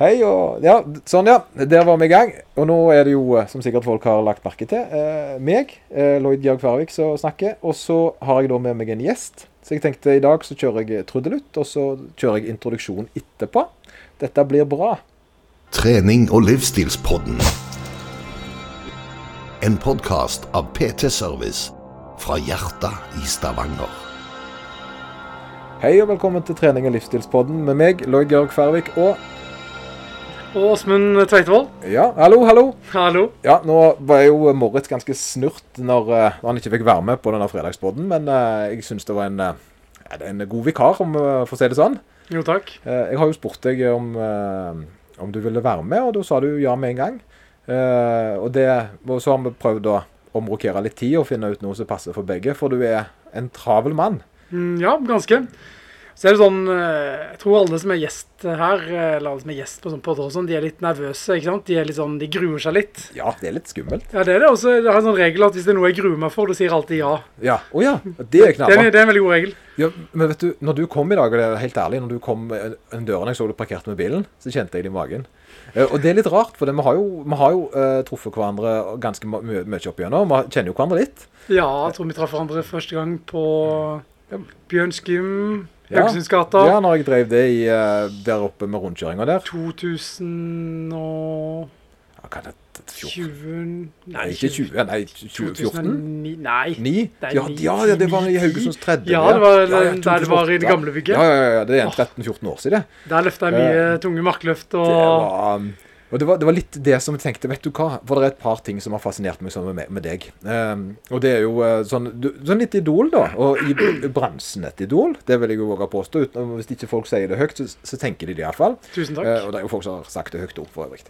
Hei og Ja, sånn ja. Der var vi i gang. Og nå er det jo, eh, som sikkert folk har lagt merke til, eh, meg, eh, Lloyd Georg Færvik, som snakker. Og så har jeg da med meg en gjest. Så jeg tenkte i dag så kjører jeg trudelutt, og så kjører jeg introduksjon etterpå. Dette blir bra. Trening og livsstilspodden. En podkast av PT Service fra hjertet i Stavanger. Hei og velkommen til trening og livsstilspodden med meg, Lloyd Georg Færvik, og Og Åsmund Tveitevold. Ja, hallo, hallo. Hallo. Ja, nå var jo Moritz ganske snurt når, eh, når han ikke fikk være med på denne fredagsbåten, men uh, jeg syns det var en, uh, en god vikar, om uh, for å si det sånn. Jo, takk. Jeg har jo spurt deg om, om du ville være med, og da sa du ja med en gang. Og, det, og så har vi prøvd å omrokere litt tid og finne ut noe som passer for begge, for du er en travel mann. Mm, ja, ganske. Så er det sånn eh, Jeg tror alle som er gjest her, eh, eller alle som er gjest på sånn podder og sånn, de er litt nervøse, ikke sant? De er litt sånn, de gruer seg litt. Ja, det er litt skummelt. Ja, det er det. Og så har en sånn regel at hvis det er noe jeg gruer meg for, da sier alltid ja. Ja, Å ja, det er Det er, det er en veldig god regel. Ja, men vet du, når du kom i dag, og det er helt ærlig, når du kom en døren jeg så du parkerte med bilen, så kjente jeg det i magen. Eh, og det er litt rart, for det, vi har jo, vi har jo uh, truffet hverandre ganske mye, my opp igjennom. Vi kjenner jo hverandre litt. Ja, jeg tror vi traff hverandre første gang på Bjørns gym, Ja. Ja, når jeg drev det i, eh, der oppe med rundkjøringa der. 2000 og Ja, hva er det? 20... Nei, ikke 20. Nei, 2014? Nei. 9? Ja, ja, ja, det var i Haugesunds tredje. Ja, det var Ja, ja, der det var i det gamle bygget. Ja, ja, ja, det er en 13-14 år siden. Der løfta jeg mye tunge markløft Det og var, um, og det var, det var litt det som jeg tenkte, vet du hva, for det er et par ting som har fascinert meg sånn med, med deg. Um, og det er jo uh, sånn, du, sånn litt idol, da. Og i bransjen et idol, det vil jeg jo våge å påstå. Uten, hvis ikke folk sier det høyt, så, så tenker de det iallfall. Tusen takk. Uh, og det er jo folk som har sagt det høyt opp, for øvrig.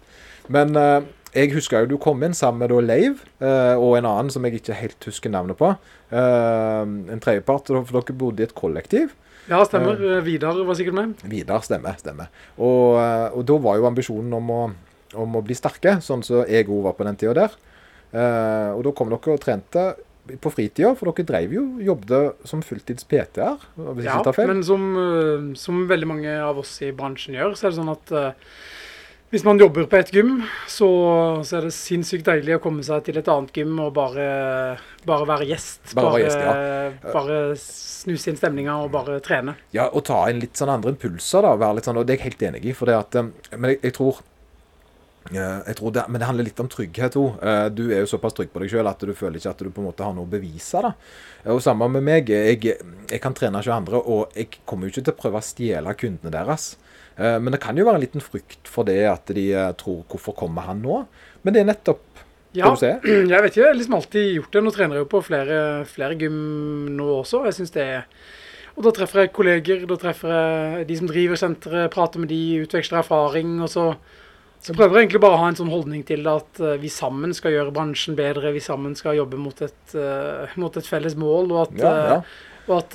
Men uh, jeg husker jo du kom inn sammen med da Leiv uh, og en annen som jeg ikke helt husker navnet på. Uh, en tredjepart, for dere bodde i et kollektiv. Ja, stemmer. Vidar var sikkert med. Vidar, stemmer. stemmer. Og, eh, og da var jo ambisjonen om å, om å bli sterke, sånn som jeg òg var på den tida der. Eh, og da kom dere og trente på fritida, for dere drev jo jobbet som fulltids PT-er, hvis Ja, ikke tar feil. men som, eh, som veldig mange av oss i bransjen gjør, så er det sånn at eh, hvis man jobber på et gym, så, så er det sinnssykt deilig å komme seg til et annet gym og bare, bare være gjest. Bare være gjest, ja. bare snuse inn stemninga og bare trene. Ja, og ta inn litt sånn andre impulser, da. Være litt sånn, og det er jeg helt enig i. For det at eh, Men jeg, jeg tror jeg tror det, men det handler litt om trygghet òg. Du er jo såpass trygg på deg sjøl at du føler ikke at du på en måte har noe å bevise. da. Og Samme med meg. Jeg, jeg kan trene ikke andre, og jeg kommer jo ikke til å prøve å stjele kundene deres. Eh, Men det kan jo være en liten frykt for det at de eh, tror 'hvorfor kommer han nå?' Men det er nettopp Ja, jeg vet ikke, jeg har liksom alltid gjort det. Nå trener jeg jo på flere, flere gym nå også. Jeg synes det er Og da treffer jeg kolleger, da treffer jeg de som driver senteret, prater med de, utveksler erfaring. Og så, så prøver jeg egentlig bare å ha en sånn holdning til at eh, vi sammen skal gjøre bransjen bedre. Vi sammen skal jobbe mot et, uh, mot et felles mål, og at, Ja, ja. eh, og at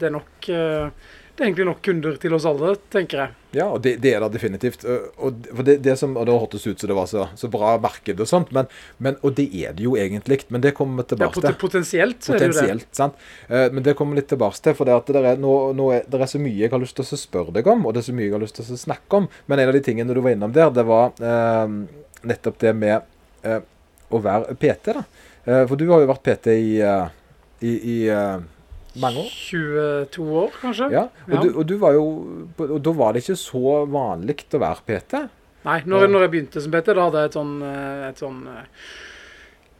det er nok Det er egentlig nok kunder til oss alle, tenker jeg. Ja, og det, det er det definitivt. Og, det, det som, og det hørtes ut som det var så, så bra marked og sånt, men, men, og det er det jo egentlig. Men det kommer vi tilbake til. Ja, potensielt så er det jo det. Potensielt, sant? Eh, Men det kommer vi litt tilbake til. For det, at det, er, nå, nå er, det er så mye jeg har lyst til å spørre deg om, og det er så mye jeg har lyst til å snakke om. Men en av de tingene du var innom der, det var eh, nettopp det med eh, å være PT. da. Eh, for du har jo vært PT i, eh, i, i eh, mange år. 22 år, kanskje? Ja, og, Ja. Du, og, du var jo, og da var det ikke så vanlig å være PT. Nei, når, når jeg begynte som PT, da hadde jeg et sånn, eh, et sånn eh,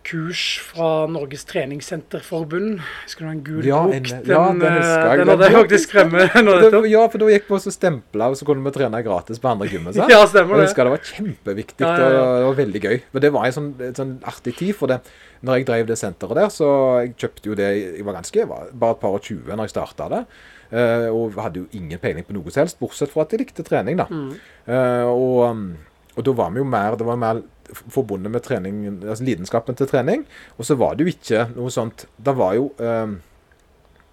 kurs fra Norges treningssenterforbund. Husker du en gul Ja, bok? en- Den, ja, den eh, husker jeg. den Den hadde jeg faktisk fremme Det, ja, for da gikk vi også stempla, og så kunne vi trene gratis på andre gymmet. Ja, stemmer Jeg husker det var kjempeviktig, Ja, ja, og det var veldig gøy. Men det var en sånn, en sånn artig tid, for det, når jeg drev det senteret der, så jeg kjøpte jo det Jeg var ganske, jeg var bare et par og tjue når jeg starta det. eh, og hadde jo ingen peiling på noe som helst, bortsett fra at jeg likte trening, da. Mm. Eh, og, og da var vi jo mer Det var mer forbundet med trening, altså lidenskapen til trening. Og så var det jo ikke noe sånt Det var jo um,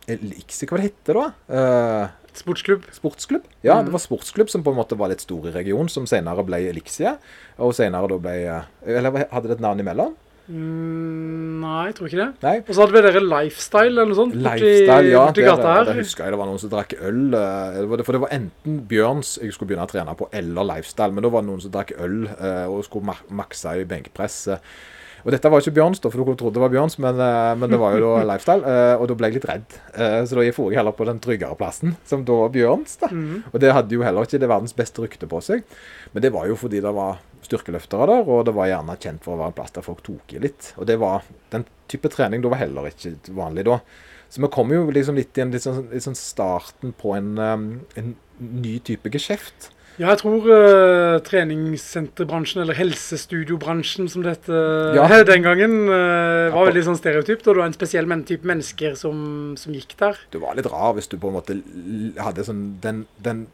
Elixir, hva det heter da? Eh, Sportsklubb. sportsklubb. Ja, Mm. det var sportsklubb som på en måte var litt stor i regionen, som senere ble Elixia. Og senere da ble eh, Eller hadde det et navn imellom? Mm, nei, jeg tror ikke det. Nei. Og så hadde vi dere Lifestyle eller noe sånt Lifestyle, ja. borti gata her. der husker jeg det var noen som drakk øl. eh, det var det- For det var enten Bjørns jeg skulle begynne å trene på, eller Lifestyle. Men da var det noen som drakk øl eh, og skulle mak makse i benkpress. eh. Og dette var ikke Bjørns, da, for dere trodde det var Bjørns, men, men det var jo da Lifestyle. Og da ble jeg litt redd. Så da dro jeg heller på den tryggere plassen, som da var Bjørns. da. Mm. Og det hadde jo heller ikke det verdens beste rykte på seg. Men det var jo fordi det var styrkeløftere der, og det var gjerne kjent for å være en plass der folk tok i litt. Og det var den type trening da var heller ikke vanlig da. Så vi kom jo liksom litt i en litt sånn, litt sånn starten på en, um, en ny type geskjeft. Ja, jeg tror uh, treningssenterbransjen, eller helsestudiobransjen som det het Ja. den gangen, uh, var veldig sånn stereotypt. Og det var en spesiell men type mennesker som, som gikk der. Det var litt rar hvis du på en måte hadde sånn den, den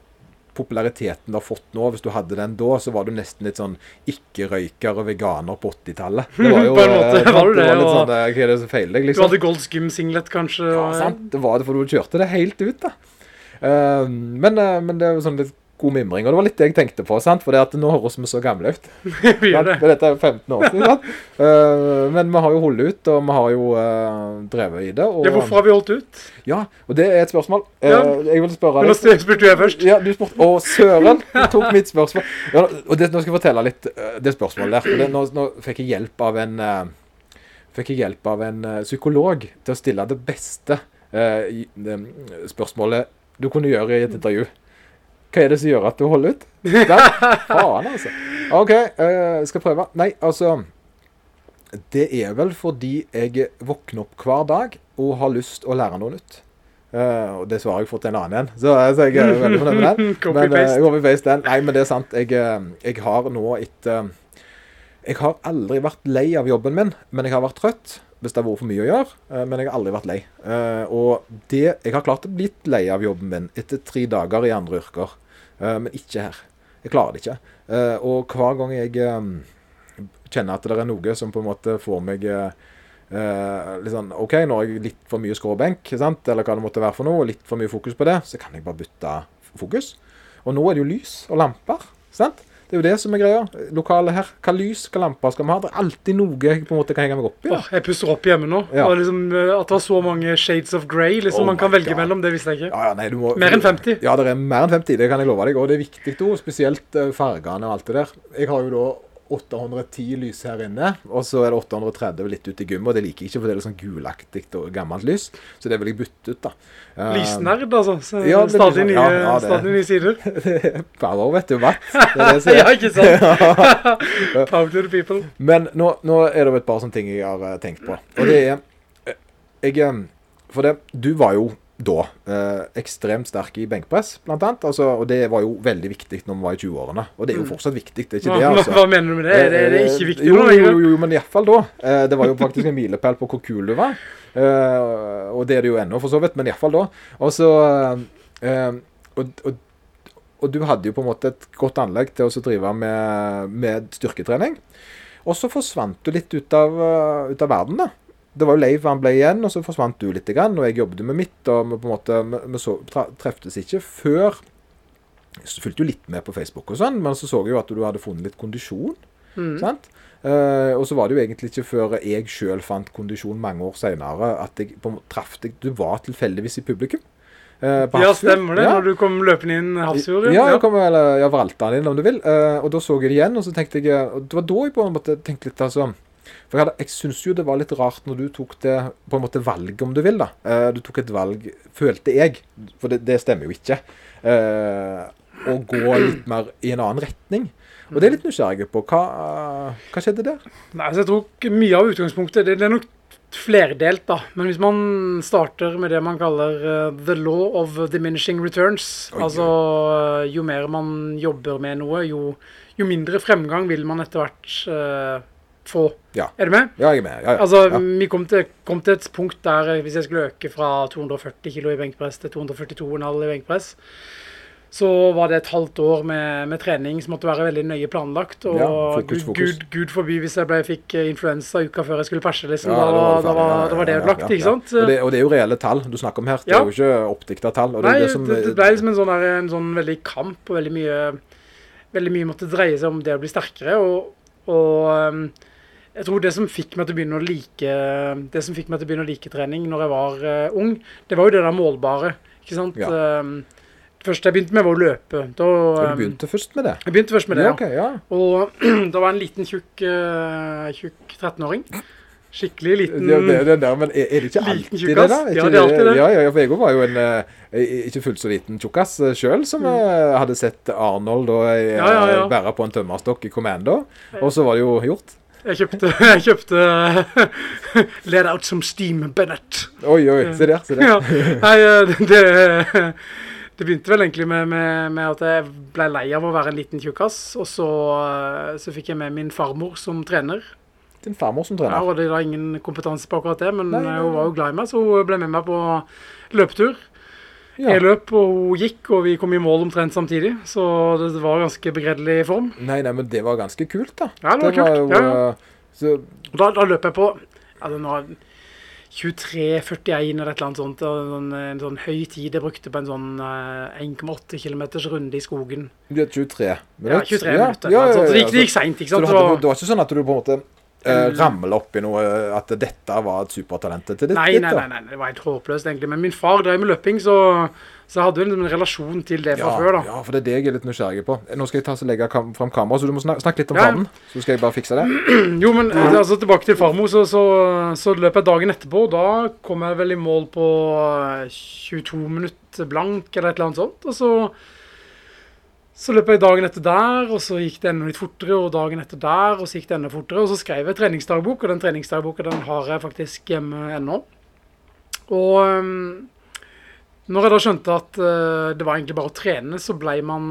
populariteten du har fått nå, hvis du hadde den da, så var du nesten litt sånn ikke-røyker og veganer på 80-tallet. Det var jo På en måte eh, var du det, var litt sånn eh, Hva er det som feiler deg, Du liksom? hadde Goldskim-singlet, kanskje. Ja, sant. Det var det, for du kjørte det helt ut, da. Uh, men, uh, men det er jo sånn litt god mimring, og det var litt det jeg tenkte på, sant? For nå høres vi så gamle ut. Vi gjør det. Dette er jo 15 år siden? Eh, men vi har jo holdt ut, og vi har jo uh, drevet i det. Og, Ja, hvorfor har vi holdt ut? Ja, og det er et spørsmål. Uh, Ja. Jeg vil spørre deg. nå spurte jeg først. Ja, du spurte Å, søren! Du tok mitt spørsmål. Ja, og det, nå skal jeg fortelle litt det spørsmålet der. Det, nå, nå fikk jeg hjelp av en Fikk jeg hjelp av en psykolog til å stille det beste spørsmålet du kunne gjøre i et intervju. Hva er det som gjør at du holder ut? Der. Faen, altså. OK, uh, skal prøve. Nei, altså Det er vel fordi jeg våkner opp hver dag og har lyst å lære noe nytt. Uh, og det svaret har jeg fått en annen en, så, så jeg er veldig fornøyd med den. Men, uh, Copy-paste. den. Nei, men det er sant. Jeg, eh, jeg har nå et eh, Jeg har aldri vært lei av jobben min, men jeg har vært trøtt hvis det har vært for mye å gjøre. eh, Men jeg har aldri vært lei. Eh, Og det Jeg har klart å bli lei av jobben min etter tre dager i andre yrker, eh, men ikke her. Jeg klarer det ikke. Eh, Og hver gang jeg eh, kjenner at det er noe som på en måte får meg Uh, eh, sånn OK, nå har jeg litt for mye skråbenk, eller hva det måtte være for noe, og litt for mye fokus på det, så kan jeg bare bytte fokus. Og nå er det jo lys og lamper. sant? Det er jo det som er greia. Lokalet her. Hva lys, hva lamper skal vi ha? Det er alltid noe jeg på en måte kan henge meg opp i. Åh, jeg pusser opp hjemme nå. Ja. Og liksom, eh, at det var så mange shades of grey liksom, Oh man kan velge God. mellom, det visste jeg ikke. Ja, ja, nei, du må, Mer enn 50. Ja, det er mer enn 50, det kan jeg love deg. Og det er viktig, også, spesielt eh, fargene og alt det der. Jeg har jo da 810 lys her inne, og så er det 830 litt ute i gymmet. Og det liker jeg ikke, for det er litt sånn gulaktig og gammelt lys. Så det vil jeg bytte ut, da. Eh, Lysnerd, altså. Så ja, stadig, liksom- nye, ja, ja, stadig nye sider. Power, vet du. Watt. Det er det ja, ikke sant? Power to the people. Men nå, nå er det jo et par sånne ting jeg har eh, tenkt på. Og det er eh, Jeg For det, du var jo da eh, ekstremt sterk i benkpress, blant annet. Altså, og det var jo veldig viktig når vi var i 20-årene. Og det er jo fortsatt viktig, det er ikke det, altså. hva mener du med det? Det, det er ikke viktig jo, jo, jo, jo, men iallfall da. Eh, det var jo faktisk en milepæl på hvor kul du var. Eh, og det er det jo ennå, for så vidt, men iallfall da. Og så eh, og, og, og du hadde jo på en måte et godt anlegg til å drive med, med styrketrening. Og så forsvant du litt ut av, eh, ut av verden, da. Det var jo Leiv han ble igjen, og så forsvant du litt. Grann, og jeg jobbet med mitt, og vi på en måte, vi, vi så, treftes ikke før Jeg fulgte jo litt med på Facebook, og sånn, men så så jeg jo at du hadde funnet litt kondisjon. Mm. Sant? Eh, og så var det jo egentlig ikke før jeg sjøl fant kondisjon mange år seinere, at jeg på traff deg Du var tilfeldigvis i publikum. eh, Ja, stemmer det. Ja. Når du kom løpende inn Hafrsfjord. Ja, jeg kom, eller ja, Vraltan inn, om du vil. Eh, og da så jeg det igjen, og så tenkte jeg og Det var da jeg på en måte tenkte litt, altså For jeg, hadde, jeg syns jo det var litt rart når du tok det på en måte valget, om du vil, da. Eh, du tok et valg, følte jeg, for det, det stemmer jo ikke, eh, å gå litt mer i en annen retning. Og det er litt nysgjerrig på. Hva, hva skjedde der? Nei, så jeg tror mye av utgangspunktet det, det er nok flerdelt, da. Men hvis man starter med det man kaller uh, the law of diminishing returns, Oi. altså uh, jo mer man jobber med noe, jo, jo mindre fremgang vil man etter hvert eh, få. Ja. Er du med? Ja, jeg er med. Ja, ja. Altså. Vi kom til, kom til et punkt der eh, hvis jeg skulle øke fra 240 kilo i benkpress til 242,5 i benkpress, så var det et halvt år med, med trening som måtte være veldig nøye planlagt. Og fokus, fokus. Gud, Gud forby hvis jeg ble, fikk eh, influensa uka før jeg skulle perse. Liksom. Da, var det da, var, da var det ødelagt, ikke sant? Og det, og det er jo reelle tall du snakker om her. Det er jo ikke oppdikta tall. Nei, det, som, det, ble liksom en sånn, der, en sånn veldig kamp, og veldig mye, veldig mye måtte dreie seg om det å bli sterkere. Og, og um, Jeg tror det som fikk meg til å begynne å like Det som fikk meg til å begynne å like trening når jeg var uh, ung, det var jo det der målbare. Ikke sant? Ja. Um, det første jeg begynte med, var å løpe. Da, um, du begynte først med det? Jeg begynte først med det, ja. Okay, ja. Og da var jeg en liten, tjukk, uh, tjukk 13-åring. Skikkelig liten. Ja, det, det der, men er, er det ikke alltid det, da? Ja, det er alltid det. Ja, ja, for jeg var jo en eh, ikke fullt så liten tjukkas sjøl, som mm. hadde sett Arnold og, ja. bære på en tømmerstokk i Commando, og så var det jo gjort. Jeg kjøpte, jeg kjøpte Let out some steam, Bennett. Oi, oi, se der, se der. Ja. Nei, eh, det, det begynte vel egentlig med, med, med at jeg ble lei av å være en liten tjukkas. Og så, eh, så fikk jeg med min farmor som trener. Din farmor som trener? Ja, og det var ingen kompetanse på akkurat det, men Nei, nei, hun var jo glad i meg, så hun ble med meg på løpetur. Ja. Jeg løp, og hun gikk, og vi kom i mål omtrent samtidig. Så det var ganske begredelig form. Nei, nei, men det var ganske kult, da. Ja, det var kult. jo, Ja, ja. eh, Så, Da, da løp jeg på altså, det 23,41 eller et eller annet sånt. En, sånn, en sånn høy tid jeg brukte på en sånn eh, 1,8 km runde i skogen. du er 23 minutter? Ja, 23 Ja, minutter. ja, ja, ja, ja, Så det gikk, det gikk seint, ikke Så sant? du hadde, det var ikke sånn at du på en måte eh, ramle opp i noe At dette var et supertalent til ditt? Nei, nei, nei, nei, det var helt håpløst egentlig. Men min far drev med løping, så, så jeg hadde jo liksom en relasjon til det fra Ja, før, da. ja, for det er det jeg er litt nysgjerrig på. Nå skal jeg ta så legge kam fram kameraet, så du må snak snakke litt om Ja, farmen. Så skal jeg bare fikse det. Jo, men eh, altså, tilbake til farmor, så, så, så løp jeg dagen etterpå. og Da kom jeg vel i mål på eh, 22 minutter blank, eller et eller annet sånt. Og så, så løp jeg dagen etter der, og så gikk det enda litt fortere. Og dagen etter der, og så gikk det enda fortere. Og så skrev jeg treningsdagbok, og den treningsdagboka den har jeg faktisk hjemme ennå. Og um, når jeg da skjønte at eh, det var egentlig bare å trene, så ble man,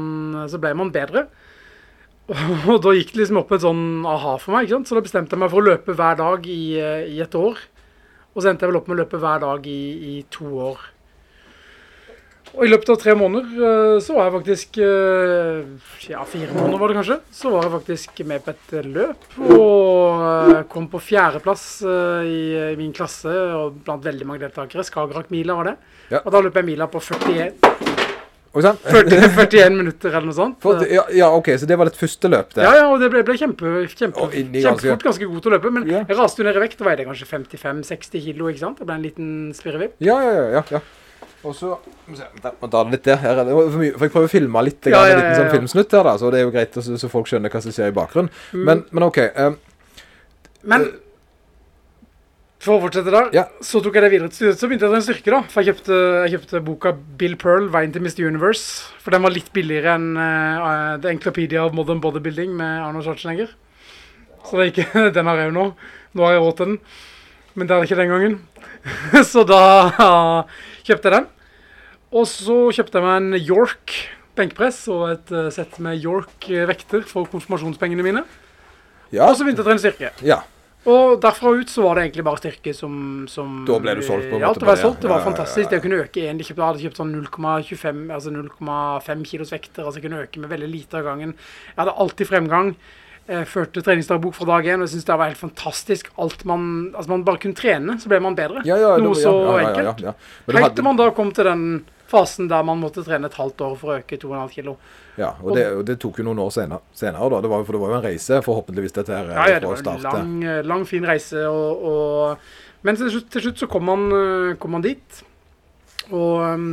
så ble man bedre. Og da gikk det liksom opp et sånn aha for meg. ikke sant? Så da bestemte jeg meg for å løpe hver dag i, eh, i et år. Og så endte jeg vel opp med å løpe hver dag i, i to år. Og i løpet av tre måneder eh, så var jeg faktisk eh, Ja, fire måneder var det kanskje. Så var jeg faktisk med på et løp. Og eh, kom på fjerdeplass i, min klasse og blant veldig mange deltakere. Skagerrak-mila var det. Ja. Og da løp jeg mila på 41, 40, 41 minutter eller noe sånt. Ja, ja, OK, så det var ditt første løp, det. Ja, ja, og det ble, ble kjempe, kjempe, oh, kjempefort ganske god til å løpe. Men yeah. jeg raste jo ned i vekt. Da veide jeg kanskje 55-60 kilo. ikke sant? Det ble en liten spirrevipp. Ja, ja, ja. ja, ja. Og så må ta det litt der. Her er det for jeg prøver å filme litt, Ja, grann, ja, en liten ja, sånn ja. filmsnutt her, da, så det er jo greit så, så folk skjønner hva som skjer i bakgrunnen. Men, men OK. Um, Men for å fortsette der, Ja. så tok jeg det videre til Så begynte jeg å trene styrke, da. For jeg kjøpte, jeg kjøpte boka Bill Pearl, 'Veien til Mr. Universe'. For den var litt billigere enn uh, The Enclopedia of Modern Bodybuilding med Arnold Schwarzenegger. Så det er ikke, den har jeg jo nå. Nå har jeg råd til den. Men det er det ikke den gangen. så da kjøpte jeg den. Og så kjøpte jeg meg en York benkpress og et eh, sett med York eh, vekter for konfirmasjonspengene mine. ja. Og så begynte jeg å trene styrke. ja. Og derfra ut så var det egentlig bare styrke som, som Da ble du solgt på en Ja, måte var det, solgt. Det var ja, ja, ja, fantastisk. ja. Det kunne øke én. Jeg hadde kjøpt sånn 0,25 altså 0,5 kilos vekter. Altså jeg kunne øke med veldig lite av gangen. Jeg hadde alltid fremgang. Jeg førte treningsdagbok fra dag én, og jeg syntes det var helt fantastisk. Alt man, altså man bare kunne trene, så ble man bedre. Ja, ja, Noe så ja, ja, ja, enkelt. Ja, ja. Helt til man da kom til den fasen der man måtte trene et halvt år for å øke 2,5 kilo. Ja, og det, og det tok jo noen år senere, senere da. Det var, for det var jo en reise, forhåpentligvis, dette her. Ja, ja, det var en lang, lang fin reise. Og, og, men til slutt, til slutt så kom man, kom man dit. Og um,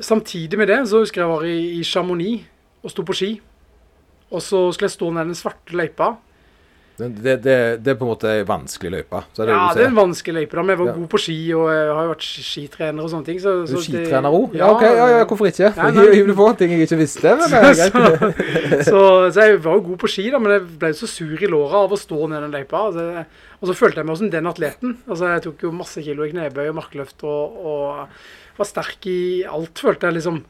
samtidig med det så husker jeg jeg var i, i Chamonix og sto på ski. Og så skulle jeg stå ned den svarte løypa. Det, det, det, er på en måte vanskelig løype. Ja, det er en vanskelig løype, da, men jeg var Ja. god på ski, og jeg har jo vært skitrener og sånne ting. Så, så skitrener òg? Ja, ok, ja, ja, hvorfor ikke? Nei, nei. Hiv på ting jeg ikke visste. Men greit. så, så jeg var jo god på ski, da, men jeg ble så sur i låra av å stå ned den løypa. Altså, og så følte jeg meg som den atleten. Altså, jeg tok jo masse kilo i knebøy og markløft og, og var sterk i alt, følte jeg liksom.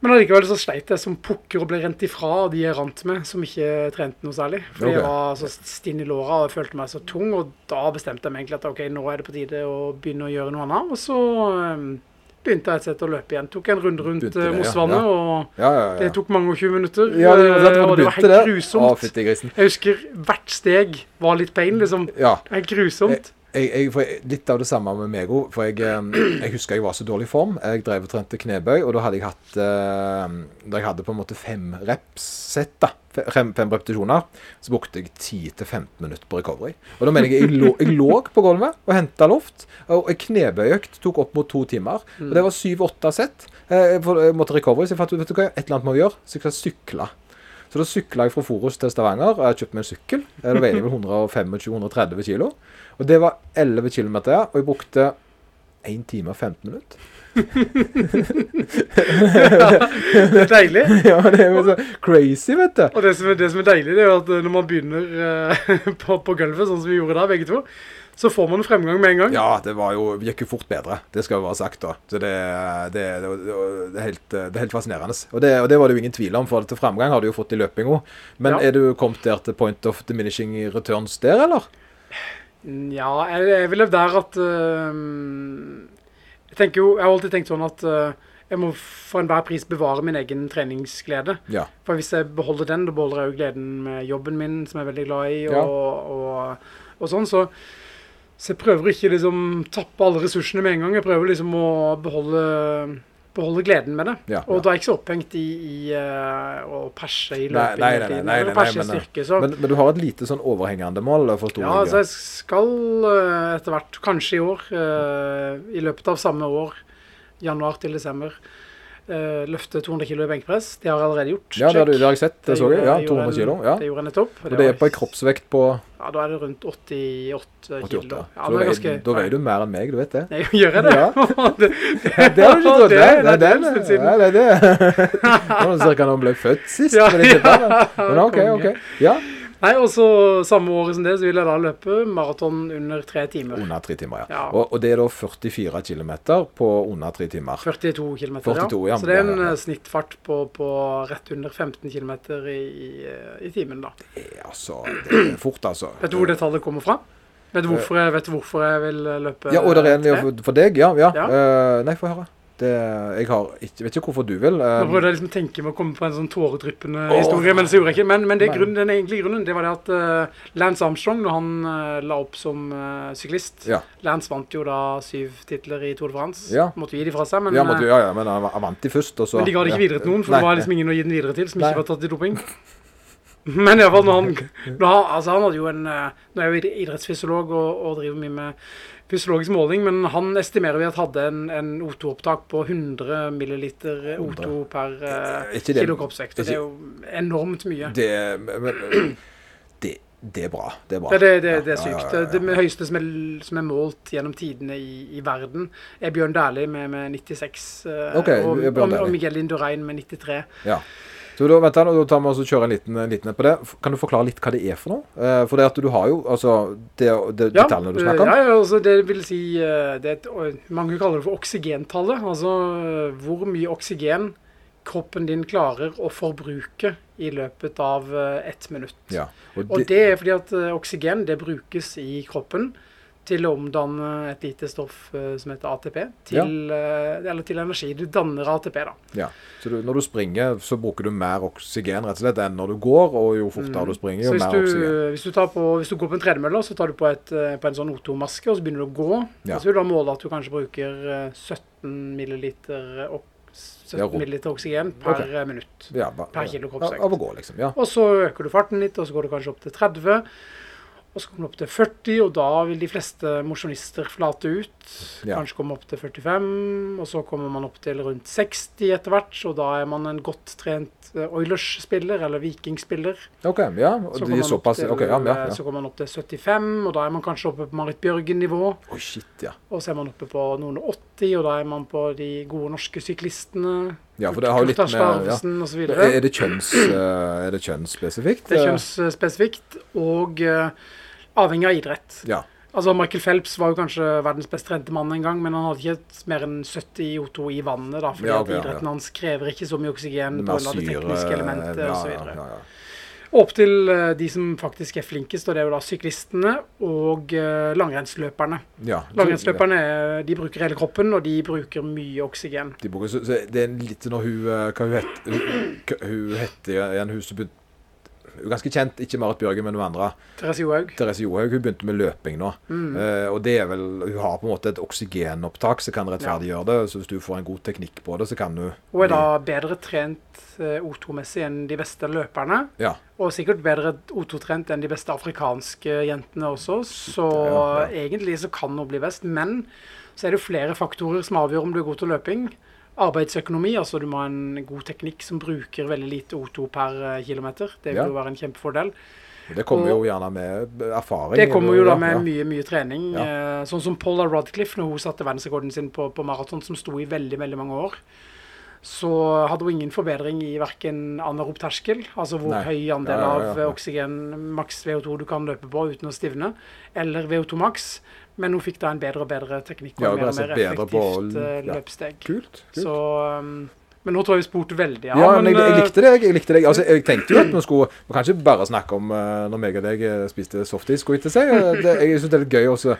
Men allikevel så sleit jeg som pukker og ble rent ifra av de jeg rant med, som ikke trente noe særlig. Fordi okay. jeg var så stinn i låra og jeg følte meg så tung, og da bestemte jeg meg egentlig at ok, nå er det på tide å begynne å gjøre noe annet. Og så eh, begynte jeg et sett å løpe igjen. Tok en runde rundt eh, det, Mosvannet, ja. og Ja, ja, det tok mange og 20 minutter. ja, det var, det eh, var og det var helt grusomt. Å. Jeg husker hvert steg var litt pain, liksom. Helt grusomt. Jeg, jeg, litt av det samme med meg òg. For jeg, eh, jeg husker jeg var så dårlig i form. Jeg drev og trente knebøy, og da hadde jeg hatt eh, Da jeg hadde på en måte fem reps-sett fem, fem repetisjoner, så brukte jeg 10-15 minutter på recovery. Og da mener jeg jeg lå, jeg lå på gulvet og henta luft. Og knebøyøkt tok opp mot to timer. Og det var syv-åtte sett. Eh, for jeg måtte recovery, så jeg fant ut hva, et eller annet må jeg gjøre. Så jeg skal sykle. Så da sykla jeg fra Forus til Stavanger. og Jeg kjøpte meg en sykkel. Da veide vel 125-130 kilo. Og det var 11 km, ja. Og jeg brukte 1 time og 15 minutter. Det er deilig. ja, det er jo så crazy, vet du. Og det som, er, det som er deilig, det er jo at når man begynner eh, på, på gulvet, sånn som vi gjorde da, begge to, så får man fremgang med en gang. Ja, det var jo, gikk jo fort bedre. Det skal jo være sagt, da. Så det, det, det, det, er, helt, det er helt fascinerende. Og det, og det var det jo ingen tvil om, for til framgang har du jo fått i løpinga. Men Ja. er du kommet der til point of diminishing returns der, eller? Ja, jeg, jeg ville der at uh, Jeg tenker jo, jeg har alltid tenkt sånn at uh, jeg må for enhver pris bevare min egen treningsglede. Ja. For hvis jeg beholder den, da beholder jeg jo gleden med jobben min, som jeg er veldig glad i, og, Ja. og, og sånn. Så, så jeg prøver ikke liksom tappe alle ressursene med en gang. Jeg prøver liksom å beholde, beholde gleden med det. Ja, Og da er jeg ikke så opphengt i, i øh, å perse i Nei, løping nei, nei, nei, nei, perse i men, styrke. Men, men du har et lite sånn overhengende mål, forsto Ja, altså jeg. jeg skal eh, etter hvert, kanskje i år, eh, i løpet av samme år, januar til desember, eh, løfte 200 kilo i benkpress. Det har jeg allerede gjort. Ja, det har, du, det har jeg sett. Det så jeg. Ja, gjorde 200 jeg- kilo. Ja. Det gjorde jeg nettopp. Og det er på en kroppsvekt på Ja, da er det rundt 88 88. kilo. Ja, da er ganske... da veier du mer enn meg, du vet det. Nei, gjør jeg det? Ja. det, Det har du ikke trodd. det, Det, det, det, det, det, er det er det. Det cirka når han ble født sist. Ja, ja. Men OK. OK. Ja. Nei, og så samme året som det, så vil jeg da løpe maraton under tre timer. Under tre timer, ja. Ja. Og, og det er da 44 km på under tre timer. 42 km, 42, ja. Så det er en Ja, eh, snittfart på, på rett under 15 km i, i, eh, i timen, da. Det er altså Det er fort, altså. Vet du hvor det tallet kommer fra? Vet du hvorfor jeg, vet du hvorfor jeg vil eh, løpe Ja, og det er en for deg, ja. ja. Ja. Uh, nei, få høre. Det, jeg har ikke, vet ikke hvorfor du vil. Um, Nå prøvde jeg liksom tenke meg å komme på en sånn tåredryppende oh, historie, men det gjorde jeg ikke Men, men grunnen, den egentlige grunnen det var det at uh, Lance Armstrong, når han uh, la opp som uh, syklist Ja. Lance vant jo da syv titler i Tour de France. Ja. Måtte gi de fra seg, men, ja, måtte, ja, ja, men han vant de først, og så men de ga det ikke videre til noen, for Nei, det var liksom ingen å gi den videre til som Nei. ikke var tatt i doping. Men iallfall når han når han, altså han hadde jo en Nå er jeg jo idrettsfysiolog og, og driver mye med fysiologisk måling, men han estimerer vi at hadde en, en O2-opptak på 100 milliliter O2 per det- kilo kroppsvekt. Det er jo enormt mye. Det, men, det, det er bra. Det er bra. Det, det, det, er sykt. ja, ja, ja. Det høyeste som er, som er målt gjennom tidene i, i verden, er Bjørn Dæhlie med, med 96. eh, Ok, og, og, og Miguel Indurain med 93. Ja. Så da, vent da, da tar vi og kjører en liten, en liten på det. Kan du forklare litt hva det er for noe? Eh, for det at du har jo altså det, det, ja, detaljene du snakker om. Ja, ja, altså det vil si eh, det et, Mange kaller det for oksygentallet. Altså eh, hvor mye oksygen kroppen din klarer å forbruke i løpet av eh, ett minutt. Ja. Og Og det, det er fordi at eh, oksygen det brukes i kroppen til å omdanne et lite stoff uh, som heter ATP, til, eh, eller til energi. Du danner ATP, da. ja. Så du, når du springer, så bruker du mer oksygen rett og slett enn når du går, og jo fortere du springer, jo mer du, oksygen. hvis, du tar på, hvis du går på en tredemølle, så tar du på, et, eh, på en sånn O2-maske, og så begynner du å gå. Ja. Så vil du da måle at du kanskje bruker eh, 17 milliliter, opp 17 milliliter oksygen per Ok. eh, minutt. Ja, ba, per kilo ja, kroppsvekt. Liksom. Ja. Og så øker du farten litt, og så går du kanskje opp til 30. Og så kommer det opp til 40, og da vil de fleste mosjonister flate ut. Ja. Kanskje komme opp til 45, og så kommer man opp til rundt 60 etter hvert. Og da er man en godt trent eh, Oilers-spiller, eller Viking-spiller. OK. Ja. Og Så de såpass til, OK. Ja, ja, ja. Så kommer man opp til 75, og da er man kanskje oppe på Marit Bjørgen-nivå. Oh, shit, ja. Og så er man oppe på noen og 80, og da er man på de gode norske syklistene. Ja, for det har jo litt med ja. Så Er er det kjønns, eh, er det kjønnsspesifikt? Det er kjønnsspesifikt og eh, avhengig av idrett. Ja. Altså Michael Phelps var jo kanskje verdens best trente mann en gang, men han hadde ikke mer enn 70 O2 i vannet, da, fordi Ja, okay, idretten ja. hans krever ikke så mye oksygen pga. det tekniske elementet ja, osv. ja, ja, ja. Opp til eh, de som faktisk er flinkest, og det er jo da syklistene og uh, langrennsløperne. ja. Langrennsløperne er- de bruker hele kroppen, og de bruker mye oksygen. De bruker, så, så det er litt når hun eh, Hva hun hun, hun heter igjen? Hun som begynte hun ganske kjent, ikke Marit Bjørgen, men noen andre. Therese Johaug. Therese Johaug hun begynte med løping nå. Mm. Uh, og det er vel Hun har på en måte et oksygenopptak som kan rettferdiggjøre det. Så hvis du får en god teknikk på det, så kan du Hun er da bedre trent eh, O2-messig enn de beste løperne. Ja. Og sikkert bedre O2-trent enn de beste afrikanske jentene også. Så Ja, ja. egentlig så kan hun bli best. Men så er det flere faktorer som avgjør om du er god til løping. Arbeidsøkonomi, altså du må ha en god teknikk som bruker veldig lite O2 per eh, kilometer. Det vil jo være en kjempefordel. Det kommer Og- jo gjerne med erfaring. Det kommer jo da med ja. mye mye trening. Ja. Eh, sånn som Paula Rodcliffe, når hun satte verdensrekorden sin på, på maraton, som sto i veldig veldig mange år, så hadde hun ingen forbedring i verken anarob terskel, altså hvor Nei. høy andel Ja, av oksygen, maks VO2 du kan løpe på uten å stivne, eller VO2 maks. Men hun fikk da en bedre og bedre teknikk og Ja, mer og altså mer effektivt eh, ja. Kult. kult. Så, um, men nå tror jeg vi spurte veldig. Ja, men jeg, jeg eh, likte det. Jeg likte det. Altså, jeg tenkte jo at vi skulle vi kan ikke bare snakke om eh, når meg og deg spiste softis, skulle jeg til å si. Det, jeg syns det er litt gøy å så-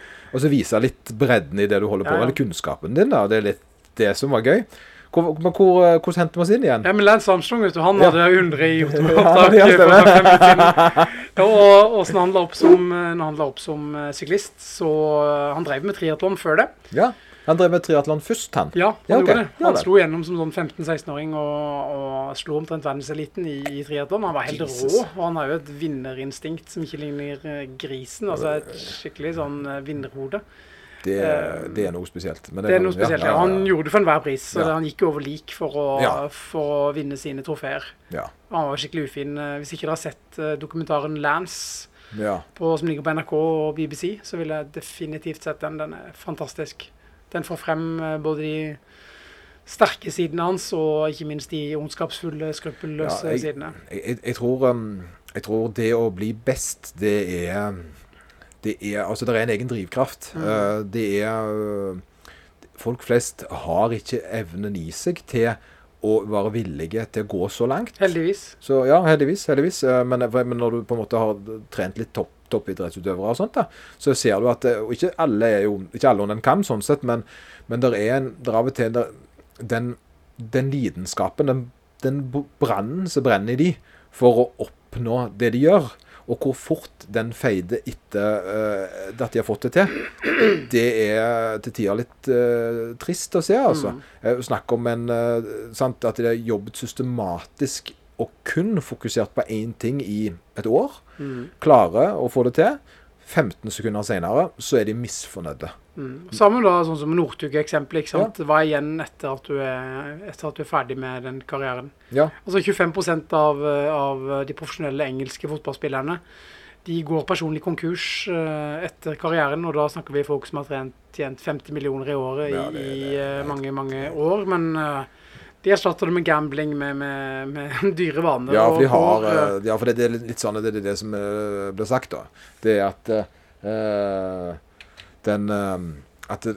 vise litt bredden i det du holder på Ja, med, ja. eller kunnskapen din. da. Det er litt det som var gøy. Hvor, men hvor, eh, hvordan henter vi oss inn igjen? Ja, men Lance Armstrong, vet du, han Ja. hadde 100 i Ja, opptak ja. Ja, og og han la opp som, eh, når han la opp som eh, syklist, så eh, Han drev med triatlon før det. Ja, Han drev med triatlon først, han. Ja, han Ja, okay. gjorde det. Han slo gjennom som sånn 15-16-åring og, og slo omtrent verdenseliten i, i triatlon. Han var helt Jesus. rå, og han har jo et vinnerinstinkt som ikke ligner eh, grisen. Altså et skikkelig sånn eh, vinnerhode. Det, Eh, det er noe spesielt. men Det er noe spesielt. Ja, Han gjorde det for enhver pris. Ja. Han gikk over lik for å, Ja. for å vinne sine trofeer. Ja. Han var skikkelig ufin. Eh, Hvis ikke dere har sett eh, dokumentaren 'Lance', ja. på, som ligger på NRK og BBC, så vil jeg definitivt sett den. Den er fantastisk. Den får frem eh, både de sterke sidene hans og ikke minst de ondskapsfulle, skruppelløse Ja, sidene. Jeg, jeg, jeg, tror, um, jeg tror det å bli best, det er Det er Altså, det er en egen drivkraft. Mm. Uh, det er uh, Folk flest har ikke evnen i seg til å være villige til å gå så langt. Heldigvis. Så ja, heldigvis. heldigvis. Uh, Men, men når du på en måte har trent litt topp toppidrettsutøvere og sånt, da, så ser du at Og ikke alle er jo Ikke alle under en kam, sånn sett, men, men det er en det er av og til der, den, den lidenskapen, den, den brannen som brenner i de for å oppnå det de gjør, og hvor fort den feider etter uh, at de har fått det til, det er til tider litt uh, trist å se, altså. Mm. Eh, Snakk om en uh, sant, At de har jobbet systematisk og kun fokusert på én ting i et år. Mm. Klarer å få det til. 15 sekunder senere så er de misfornøyde. Mm. Samme da, sånn som Northug-eksempelet. ikke sant? Hva er igjen etter at, du er, etter at du er ferdig med den karrieren? Ja. Altså 25 av, av de profesjonelle engelske fotballspillerne de går personlig konkurs eh, etter karrieren. Og da snakker vi folk som har trent, tjent 50 millioner i året i, Ja, det- det i eh, mange, mange år. Men eh, de erstatter det med gambling, med, med, med dyre vaner. Ja, for de har og, eh, Ja, for det, det er litt sånn det er det som eh, blir sagt, da. Det er at uh, den uh, At det,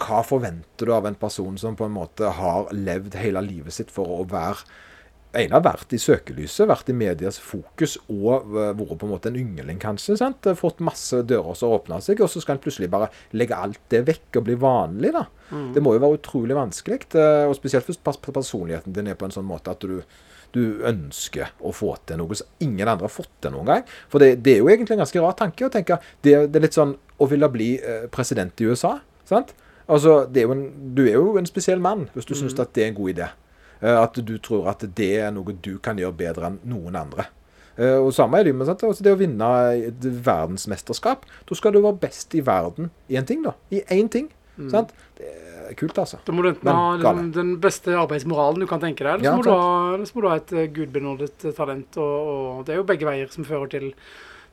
Hva forventer du av en person som på en måte har levd hele livet sitt for å være ene har vært i søkelyset, vært i medias fokus og vært på en måte en yngling, kanskje. sant? Fått masse dører som åpna seg, og så skal en plutselig bare legge alt det vekk og bli vanlig. da. mm. Det må jo være utrolig vanskelig, eh, og spesielt hvis personligheten din er på en sånn måte at du, du ønsker å få til noe som ingen andre har fått til noen gang. For det, det er jo egentlig en ganske rar tanke å tenke. Det, det er litt sånn å ville bli eh, president i USA. sant? Altså, det er en, Du er jo en spesiell mann hvis du syns at det er en god idé. Eh, At du tror at det er noe du kan gjøre bedre enn noen andre. Eh, Og samme er det med? Altså det å vinne et verdensmesterskap. Da skal du være best i verden i en ting, da. I én ting. Sant? Det er kult, altså. Da må du enten ha gale. den, beste arbeidsmoralen du kan tenke deg, eller Ja, så må, du ha, eller så må du ha et eh, gudbenådet talent. Og, og det er jo begge veier som fører til,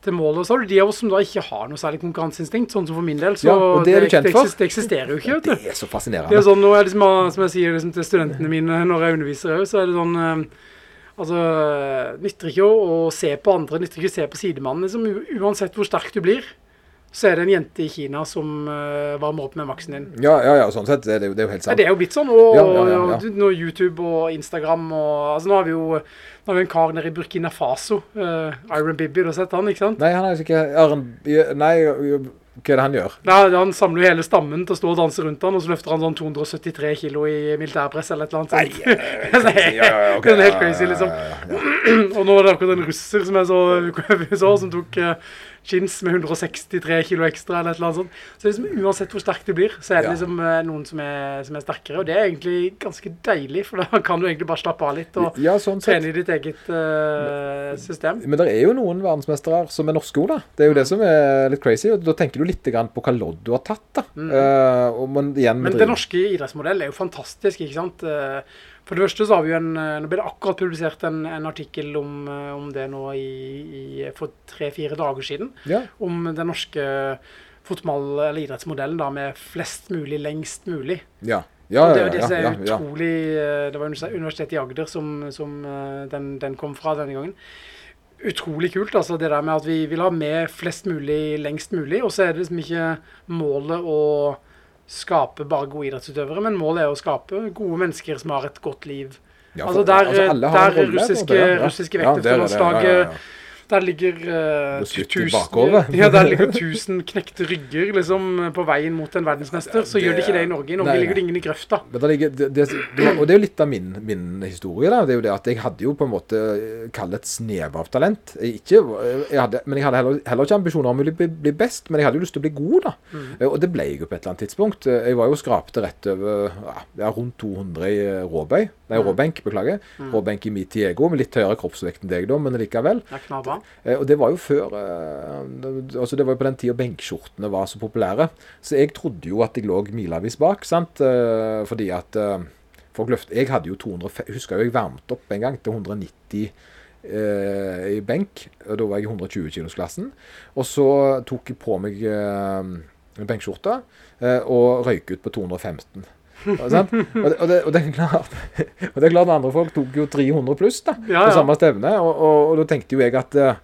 til målet. Så har du de av oss som da ikke har noe særlig konkurranseinstinkt, sånn som for min del. Så Ja, det er kjent det, for. det eksisterer jo ikke, vet Det er så Det er fascinerende. sånn, er liksom, Som jeg sier liksom til studentene mine når jeg underviser òg, så er det sånn eh, Altså, nytter ikke å, å se på andre, nytter ikke å se på sidemannen. Liksom, uansett hvor sterk du blir, så er det en jente i Kina som eh, varmer opp med maksen din. Ja, ja, ja, sånn sett. Det er jo, det er jo helt Ja, det er jo blitt sånn. Og, Ja, ja, ja, ja. og YouTube og Instagram og altså, Nå har vi jo nå har vi en kar nede i Burkina Faso. Uh, Iron Bibby, du har sett han, ikke sant? Nei, han er ikke Arn... Nei, Hva er det han gjør? Nei, han samler jo hele stammen til å stå og danse rundt han, og så løfter han sånn 273 kilo i militærpress eller et eller annet sånt. ja, det ja, ja, Det er helt crazy, liksom. Og nå er det akkurat en russer som jeg så, så som tok uh, chins med 163 kilo ekstra eller et eller annet sånt. Så liksom, uansett hvor sterk du blir, så er det Ja. liksom eh, noen som er, som er sterkere. Og det er egentlig ganske deilig, for da kan du egentlig bare slappe av litt og Ja, sånn trene i ditt eget eh, system. Men det er jo noen verdensmestere som er norske òg, da. Det er jo det som er litt crazy. og Da tenker du litt grann på hva lodd du har tatt, da. Eh, og, men igjen Mm. Men den norske idrettsmodellen er jo fantastisk, ikke sant? Eh, For det første så har vi jo en eh, Nå ble det akkurat publisert en, en artikkel om, eh, om det nå i, i, for tre-fire dager siden. Ja. Om den norske fotball- eller idrettsmodellen da med flest mulig, lengst mulig. Ja. Ja, ja, det ja, ja, ja, ja. utrolig eh, Det var Universitetet i Agder som, som den, den kom fra denne gangen. Utrolig kult, altså det der med at vi vil ha med flest mulig lengst mulig. Og så er det liksom ikke målet å skape bare gode idrettsutøvere, men målet er å skape gode mennesker som har et godt liv. Ja, altså der, altså, har en der rolle, russiske, måte, ja, russiske Ja, det er ja, ja, ja. Der ligger uh, tusen, bakover. ja, der ligger tusen knekte rygger liksom på veien mot en verdensmester. Så Det- gjør det ikke det i Norge. I Norge Nei, ligger det ingen i grøfta. Ligger, det, det, og det er jo litt av min, min historie. da, det er jo det at Jeg hadde jo på en måte eh, kall et snev av talent. Jeg Ikke, jeg hadde, men jeg hadde heller, heller ikke ambisjoner om å bli, bli best, men jeg hadde jo lyst til å bli god. da. Mm. Og det ble jeg jo på et eller annet tidspunkt. Eh, Jeg var jo skrapte rett over ja, ja, rundt 200 i eh, råbøy. Nei, råbenk, beklager. Råbenk i mitt ego, med litt høyere kroppsvekt enn deg, da, men likevel. Det er. Eh, Og det var jo før eh, altså det var jo på den tida benkskjortene var så populære. Så jeg trodde jo at jeg lå milevis bak, sant. Eh, fordi at folk løft, Jeg hadde jo 200 Jeg husker jo jeg varmet opp en gang til 190 eh, i benk. og Da var jeg i 120 kilosklassen. Og så tok jeg på meg eh, benkskjorta eh, og røyk ut på 215. Ja? Og, det, og, det, og, det er klart, og det er klart andre folk tok jo 300 pluss da, Ja, på samme stevne. Og, og, da tenkte jo jeg at eh,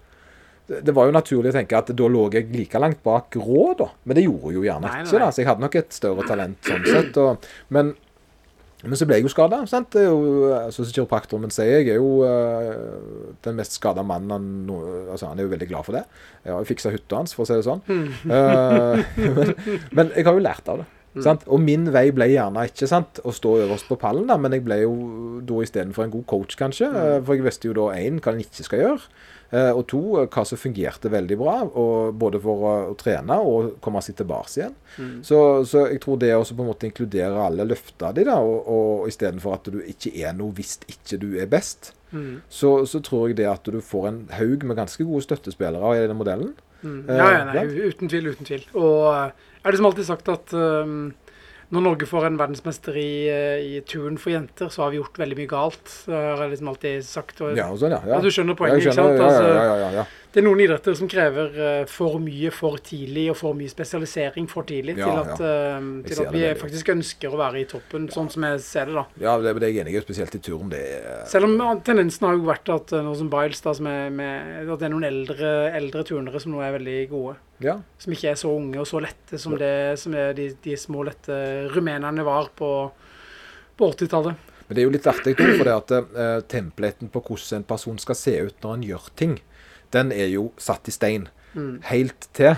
det var jo naturlig å tenke at da lå jeg like langt bak rå, da. Men det gjorde jeg jo gjerne ikke. da. Så jeg hadde nok et større talent sånn sett. Og, men, men så ble jeg jo skada. Altså, kiropraktoren min sier, jeg er jo uh, den mest skada mannen han no, altså, Han er jo veldig glad for det. Jeg har jo fiksa hytta hans, for å si det sånn. Uh, men, men jeg har jo lært av det. Sant? Og min vei ble gjerne ikke sant, å stå øverst på pallen, da, men jeg ble jo da istedenfor en god coach, kanskje. Mm. For jeg visste jo da én hva en ikke skal gjøre. eh, Og to eh, hva som fungerte veldig bra, og både for å, trene og komme seg tilbake igjen. Så, så jeg tror det å også på en måte inkludere alle løfta di, da, og, og istedenfor at du ikke er noe hvis ikke du er best, Mm. så, så tror jeg det at du får en haug med ganske gode støttespillere i den modellen. Mm. Eh, Ja, ja, nei, uten tvil, uten tvil. Og eh, jeg har liksom alltid sagt at um, når Norge får en verdensmester i, eh, i turn for jenter, så har vi gjort veldig mye galt. Det har jeg liksom alltid sagt. Og, Ja, sånn, ja. ja. Du skjønner poenget, skjønner, ikke sant? Altså, ja, ja, ja, ja, ja. Det er noen idretter som krever eh, for mye for tidlig, og for mye spesialisering for tidlig, til at, uh, til at vi det, faktisk ønsker å være i toppen, sånn som jeg ser det da. Ja, det, det er jeg enig i, spesielt i turn. Det er Selv om tendensen har jo vært at noe som Biles, da, som er med, at det er noen eldre, eldre turnere som nå er veldig gode. Ja. Som ikke er så unge og så lette som, det, som er de, de små lette rumenerne var på, på 80-tallet. Men det er jo litt artig, for det at eh, templeten på hvordan en person skal se ut når han gjør ting, den er jo satt i stein. Mm. Helt til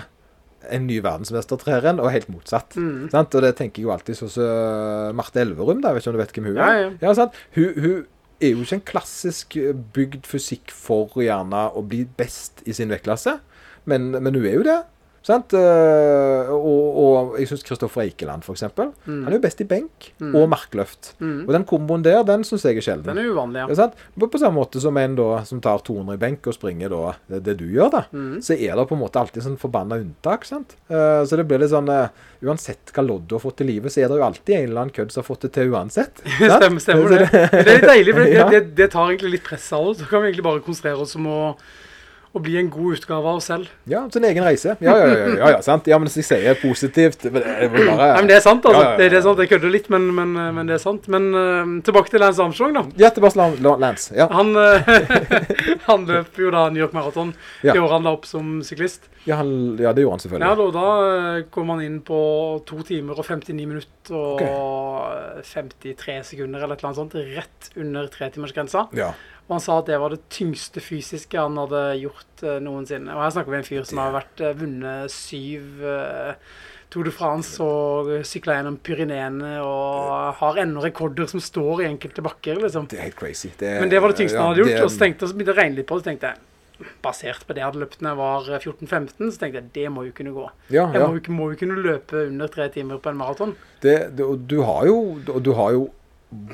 en ny verdensmester trer inn, og helt motsatt. Mm. Sant? Og det tenker jeg jo alltid sånn som Marte Elverum, da. Jeg vet ikke om du vet hvem hun er? Ja, ja. sant? Hun, hun er jo ikke en klassisk eh, bygd fysikk for gjerne å bli best i sin vektklasse, men, men hun er jo det. Sant? Eh, og, og jeg syns Kristoffer Eikeland, f.eks. eksempel Han er jo best i benk og markløft. Mm. Og den komboen der, den syns jeg er sjelden. Den er uvanlig, Ja, ja. På, på samme måte som en da, som tar 200 i benk og springer da, det, det du gjør, da, Mm. så er det på en måte alltid sånn forbanna unntak. sant? Uh, så det blir litt sånn uh, Uansett hva Lodd har fått til livet, så er det jo alltid en eller annen kødd som har fått det til uansett. Stemmer, stemmer det. Det er litt deilig, for det, Ja. det, det tar egentlig litt press av oss. Så kan vi egentlig bare konsentrere oss om å, å bli en god utgave av oss selv. Ja, sin egen reise. Ja, ja, ja, ja, ja sant? Ja, men jeg sier positivt det er bare, Nei, men det er sant, altså. Ja, ja, Det, det er sant, Jeg kødder litt, men, men, men det er sant. Men uh, tilbake til Lance Armstrong, da. Ja, tilbake til Lance. Ja. Han, uh, han løp jo da New York Marathon det året han la opp som syklist. Ja, han, ja, det gjorde han selvfølgelig. Ja, da, da eh, kom han inn på to timer og 59 minutter og 53 sekunder eller et eller annet sånt. Rett under tretimersgrensa. Ja. Og han sa at det var det tyngste fysiske han hadde gjort uh, noensinne. Og her snakker vi om en fyr som har vært uh, vunnet syv uh, Tour de France og sykla gjennom Pyreneene og har ennå rekorder som står i enkelte bakker, liksom. Det er helt crazy. Det, Men det var det tyngste han hadde gjort. det- Og så tenkte jeg, så begynte jeg å regne litt på det, så tenkte jeg Basert på det jeg hadde løpt da jeg var 14-15, så tenkte jeg det må jo kunne gå. ja, Jeg ja. må, jo må jo kunne løpe under tre timer på en maraton. Det, det, og du har jo, og du har jo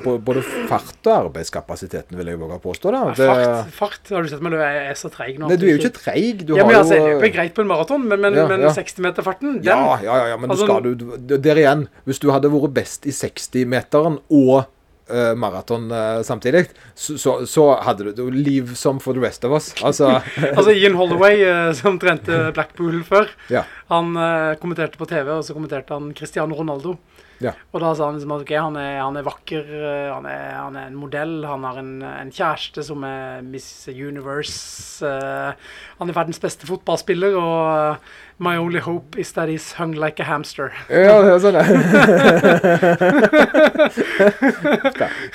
både fart og arbeidskapasiteten, vil jeg våge påstå. da. Det, Fart, fart. Har du sett meg? Jeg er så treig nå. nei, du er jo ikke treig. Du ja, men altså, jo Det er greit på en maraton, men, men, Ja, men ja. 60-meterfarten, den ja, ja, ja, ja, men Altså, du skal du, Der igjen, hvis du hadde vært best i 60-meteren og uh, maraton uh, samtidig, så, så, så hadde du liv som for the rest of us. Altså Altså Ian Holloway, uh, som trente Blackpool før, Ja. han kommenterte på TV, og så kommenterte han Cristiano Ronaldo. Ja. Og da sa han liksom at okay, han er, han er vakker, eh, han er, han er en modell, han har en, en kjæreste som er Miss Universe. Uh, han er verdens beste fotballspiller, og my only hope is that he's hung like a hamster. Ja, det er sånn ja,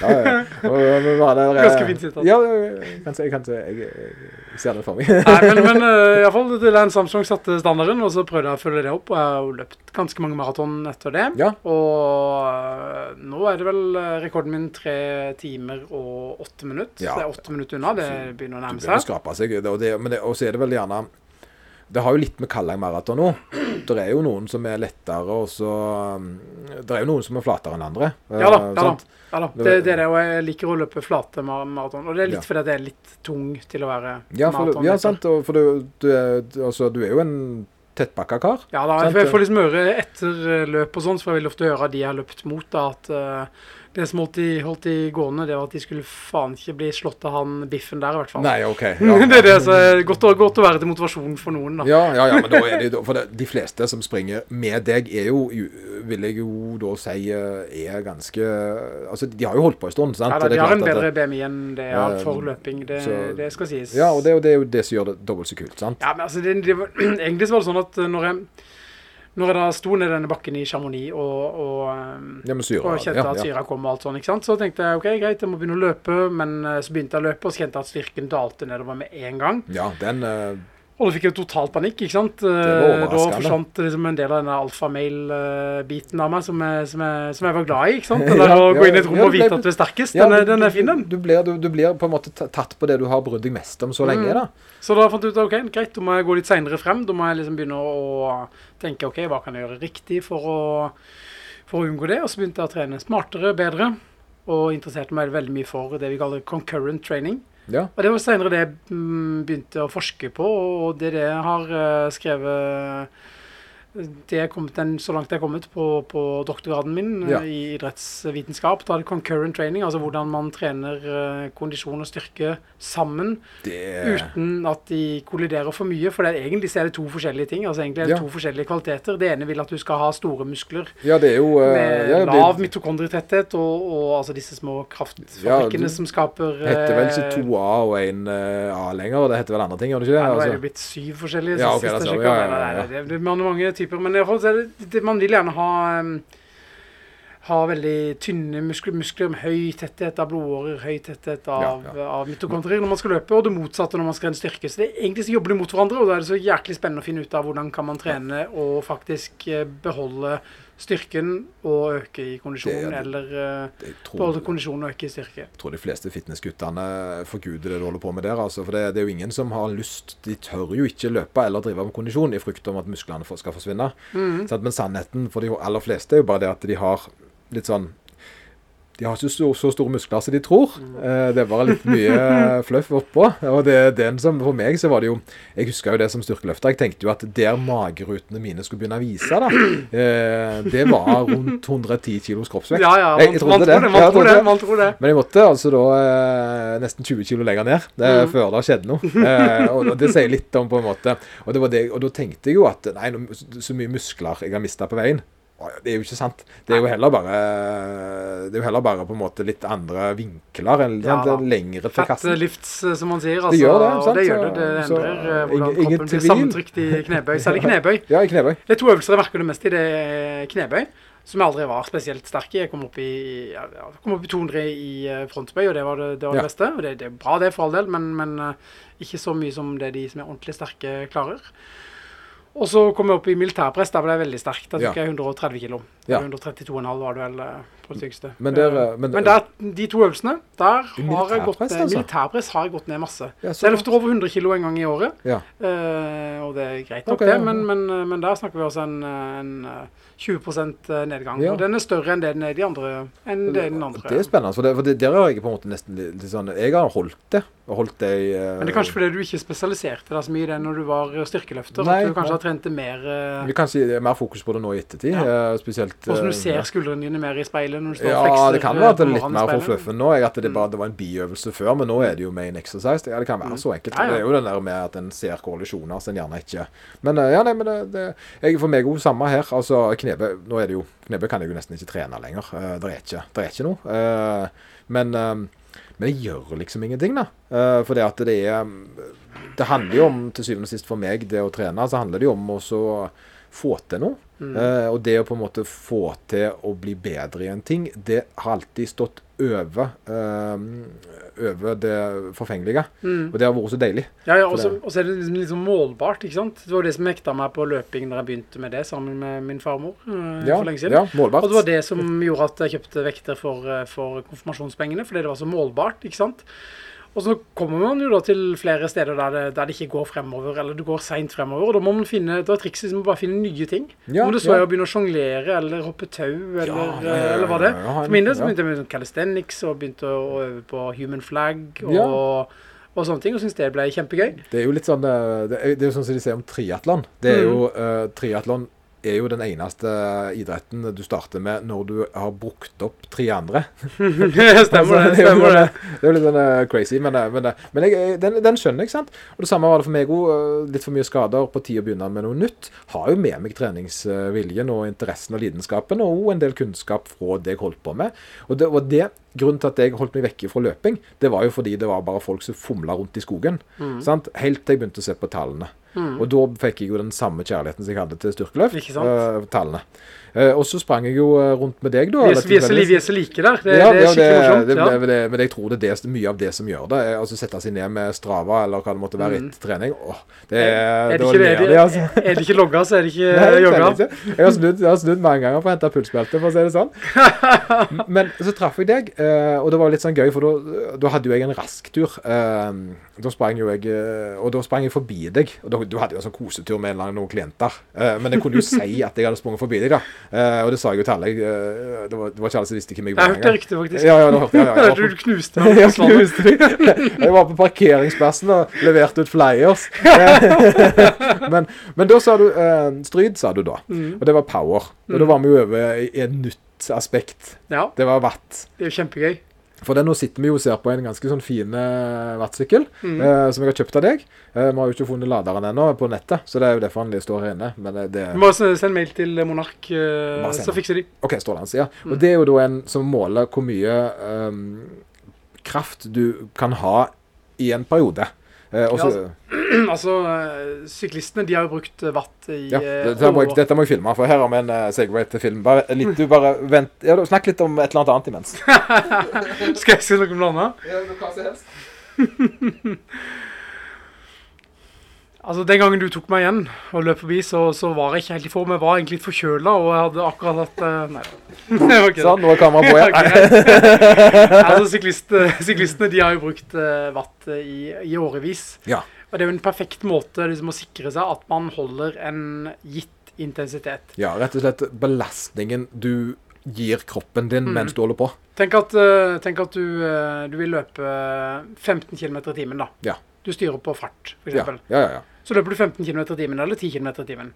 eh, Ganske fint sitat. Ja, kanskje, kan jeg, kan se, jeg, jeg ser det for meg. Nei, men, men uh, iallfall Lance Armstrong satte standarden, og så prøvde jeg å følge det opp. Og jeg har jo løpt ganske mange maraton etter det. Ja. Og uh, nå er det vel øh, rekorden min tre timer og åtte minutter. Ja. Så det er åtte minutter unna. Det begynner å nærme begynner å seg. det- Og det- men det- og så er det vel gjerne Det har jo litt med Kallang maraton nå. Det er jo noen som er lettere, og så um, Det er jo noen som er flatere enn andre. Ja da. eh, ja da. Ja, da. Det- Det, er det, og jeg liker å løpe flate maraton. Og det er litt Ja. fordi det er litt tung til å være Ja, maraton. ja, sant. Og for du, du, altså, du er jo en tettpakka kar. Ja da, Sant, jeg får liksom høre etter øh, løp og sånn, så får jeg ofte høre de jeg har løpt mot, da, at øh, det som holdt de, holdt de gående, det var at de skulle faen ikke bli slått av han biffen der, i hvert fall. Nei, OK. Ja, det er det som er godt, å- godt å være til motivasjon for noen, da. Ja, ja, ja, men da er det, for det, de fleste som springer med deg, er jo, vil jeg jo da si, eh, er ganske Altså, de har jo holdt på en stund, sant? Ja, da, de har en bedre BMI enn det jeg har Eh, for løping. Det, så- det skal sies. Ja, og det, jo- det er jo det som gjør det dobbelt så kult, sant? Ja, men altså, det, egentlig var det sånn at når jeg, når jeg da sto ned denne bakken i Chamonix og, og, um, Ja, syre. og kjente ja, at syra kom og alt sånn, ikke sant? så tenkte jeg ok, greit, jeg må begynne å løpe. Men eh, så begynte jeg å løpe, og så kjente jeg at styrken dalte nedover med en gang. Ja, den eh, Og da fikk jeg totalt panikk, ikke sant. Eh, Da forsvant liksom en del av denne alfamail-biten av meg som jeg, som, jeg, som jeg var glad i, ikke sant. Den Ja, å gå inn i et rom ja, og vite at du er sterkest, ja, den, er, du- den er fin, den. Du, du, blir, du, du blir på en måte tatt på det du har brydd deg mest om så Mm. lenge, da. Så da fant jeg ut ok, greit, da må jeg gå litt senere frem. Da må jeg liksom begynne å tenke ok, hva kan jeg gjøre riktig for å, for å unngå det. Og så begynte jeg å trene smartere, bedre, og interesserte meg veldig mye for det vi kaller concurrent training. Ja. Og det var senere det jeg mm, begynte å forske på, og det det jeg har eh, skrevet det er kommet den, så langt jeg er kommet på, på doktorgraden min eh, Ja. i idrettsvitenskap. Da er det concurrent training, altså hvordan man trener eh, kondisjon og styrke sammen Det uten at de kolliderer for mye. For det er, egentlig er det to forskjellige ting. altså egentlig er det Ja. to forskjellige kvaliteter. Det ene vil at du skal ha store muskler Ja, det jo uh, med ja, det lav mitokondrietetthet, og, og altså disse små kraftfabrikkene som skaper heter vel ikke eh, to A og 1A lenger. og Det heter vel andre ting, gjør det ikke det? Nei, nå er det Altså, jo blitt syv forskjellige. Ja, okay. Ja, ja, ja, nei, det er mange typer. Men det, man vil gjerne ha um, ha veldig tynne muskler, muskler med høy tetthet av blodårer, høy tetthet av, Ja, av mitokondrier når man skal løpe, og det motsatte når man skal trene styrke. Så det, er egentlig så jobber de mot hverandre, og da er det så jæklig spennende å finne ut av hvordan kan man trene og faktisk eh, beholde styrken og øke i kondisjon, er- eller jeg tror, beholde kondisjon og øke i styrke. jeg tror de fleste fitnessguttene forguder det du holder på med der. Altså, for det, det er jo ingen som har lyst De tør jo ikke løpe eller drive med kondisjon i frykt om at musklene skal forsvinne. Mm. Men sannheten for de aller fleste er jo bare det at de har litt sånn de har ikke så, så store muskler som de tror. Eh, det bare litt mye fluff oppå. Og det, den som, for meg så var det jo Jeg husker jo det som styrkeløfter. Jeg tenkte jo at der magerutene mine skulle begynne å vise, da, eh, det var rundt 110 kilos kroppsvekt. Ja, ja, man, jeg trodde det, det. man, Ja, tror det, man tror det. Men jeg måtte altså da eh, nesten 20 kilo lenger ned det, Mm. før det skjedde noe. Eh, og, det sier litt om på en måte Og, det var det, og da tenkte jeg jo at nei, så mye muskler jeg har mista på veien. Det er jo ikke sant. Det er jo heller bare Det er jo heller bare på en måte litt andre vinkler. Eller, Ja sant? Lengre til Fett kassen. lifts, eh, som man sier. Altså, Det gjør det, sant? det gjør det. Det endrer så eh, hvordan ingen- kroppen blir sammentrykt i knebøy. Særlig knebøy. Ja, i knebøy. Det er to øvelser jeg merker det mest i. Det er knebøy, som jeg aldri var spesielt sterk i. Jeg kom opp i, ja, kom opp i 200 i eh, frontbøy, og det var det, det, var det Ja. beste. Og det, det er bra det, for all del, men, men ikke så mye som det de som er ordentlig sterke, klarer. Og så kom jeg opp i militærpress. Der ble jeg veldig sterk. Da Ja. jeg 130 kilo. Ja. 132,5 var det vel eh, på det tyngste. Men der, Eh, men- men der, de to øvelsene, der har jeg gått ned, altså? militærpress har jeg gått ned masse. Ja, Så jeg løfter over 100 kilo en gang i året. Ja. uh, og det er greit nok, okay, det, men, men, men der snakker vi også en, eh, en eh, 20% nedgang. Ja. Og den er større enn det den er de andre. Enn det er den andre. Det er spennende, for, det, for det, der har jeg på en måte nesten litt, sånn Jeg har holdt det. Holdt det i uh, men det er kanskje fordi du ikke spesialiserte deg så mye i det når du var styrkeløfter. Nei, at du kanskje har trent det mer uh, Vi kan si det er mer fokus på det nå i ettertid. Ja. Uh, spesielt Hvordan eh, du ser ja. skuldrene dine mer i speilet når du står og Ja, flekser. det kan eh, være at det er litt mer for fluffen nå. jeg, At det, bare, det var en biøvelse før, men nå er det jo main exercise. Ja, det kan være så enkelt. Ja, ja. Det er jo den der med at en ser koalisjoner som en gjerne ikke Men eh, ja, nei, men det, det jeg, For meg òg samme her. Altså knebøy Nå er det jo Knebøy kan jeg jo nesten ikke trene lenger. Eh, det, er ikke, det er ikke noe. Eh, men eh, men det gjør liksom ingenting, da. For det at det er Det handler jo om, til syvende og sist for meg, det å trene, så handler det jo om å så få til noe. Mm. Eh, og det å på en måte få til å bli bedre i en ting, det har alltid stått over eh, over det forfengelige. Mm. Og det har vært så deilig. Ja, ja, og så er det liksom sånn målbart, ikke sant? Det var det som hekta meg på løping da jeg begynte med det sammen med min farmor eh, Ja, for lenge siden. ja målbart. Og det var det som gjorde at jeg kjøpte vekter for, eh, for konfirmasjonspengene, fordi det var så målbart, ikke sant? Og så kommer man jo da til flere steder der det, der det ikke går fremover, eller det går seint fremover, og da må man finne, da er trikset liksom bare finne nye ting. Ja, Om det så ja. er å begynne å sjonglere, eller hoppe tau, eller, ja, eh, eller hva det er. For min del så begynte jeg med sånn calisthenics, og begynte å øve på human flag, og, og sånne ting, og syntes det ble kjempegøy. Det er jo litt sånn eh, Det er, det er jo sånn som de sier om triatlon. Det er jo uh, Triatlon er jo den eneste idretten du starter med når du har brukt opp tre andre. stemmer det, stemmer det. Det er jo litt sånn eh, crazy, men, eh, men, eh, men jeg, den, den skjønner jeg, sant? Og det samme var det for meg òg. litt for mye skader på tid å begynne med noe nytt. Har jo med meg treningsviljen og interessen og lidenskapen, og òg en del kunnskap fra det jeg holdt på med. Og det og det Grunnen til at jeg holdt meg vekke fra løping, det var jo fordi det var bare folk som fomla rundt i skogen. Mm. Sant? Helt til jeg begynte å se på tallene. Og da fikk jeg jo den samme kjærligheten som jeg hadde til styrkeløft. Eh, tallene. Eh, og så sprang jeg jo eh, rundt med deg, da. Vi er, så, like der. Det, Ja, det er skikkelig morsomt. det, ja. det, men jeg tror det er mye av det som gjør det. er Altså Sette seg ned med Strava eller hva det måtte være etter trening. Åh, det, Mm. Er det ikke, er det, altså. er det ikke logga, så er det ikke Nei, jogga. ikke. Jeg har snudd, jeg har snudd mange ganger for å hente pulsbelte, for å si det sånn. Men så traff jeg deg, eh, og det var litt sånn gøy, for da, da hadde jo jeg en rask tur. Eh, Da sprang jo jeg eh, Og da sprang jeg forbi deg. Og da, du hadde jo en sånn kosetur med en eller annen noen klienter. Eh, Men jeg kunne jo si at jeg hadde sprunget forbi deg, da. Eh, Og det sa jeg jo til alle. Jeg, eh, Det var, det var ikke alle som visste hvem jeg Jeg var. hørte riktig faktisk. Ja, ja, hørte jeg. Ja, ja, jeg var på- Du knuste meg jeg knuste. Jeg var på parkeringsplassen og leverte ut flyers. men, men da sa du uh, Stryd, sa du da. Mm. Og det var power. Og da var vi jo over i et nytt aspekt. Ja, Det var watt. det er jo kjempegøy. For det, nå sitter vi jo og ser på en ganske sånn fin eh, Mm. eh, som jeg har kjøpt av deg. Eh, vi har jo ikke funnet laderen ennå på nettet, så det er jo derfor han står her inne. Men det, det sende send mail til Monark, eh, så fikser de. OK, strålende. ja. Mm. Og det er jo da en som måler hvor mye um, kraft du kan ha i en periode. Eh, også, Ja, altså, altså, syklistene de har jo brukt vatt i Ja, eh, dette må, jeg, dette må jeg filme, for her har vi en uh, Segway til film. Bare litt, du bare vent ja, du, Snakk litt om et eller annet annet imens. Skal jeg si noe om noe annet? hva som helst. Altså, Den gangen du tok meg igjen og løp forbi, så, så var jeg ikke helt i form. Jeg var egentlig litt forkjøla, og jeg hadde akkurat hatt uh, Nei. Sånn, nå er kameraet på ja. altså, syklist, syklistene de har jo brukt uh, watt eh, i, i årevis. Ja. Og det er jo en perfekt måte liksom, å sikre seg at man holder en gitt intensitet. ja, rett og slett belastningen du gir kroppen din Mm. mens du holder på. Tenk at, uh, tenk at du, du vil løpe 15 km i timen, da. Ja. Du styrer på fart, f.eks. Ja, ja, ja. ja. Så løper du 15 km i timen eller 10 km i timen.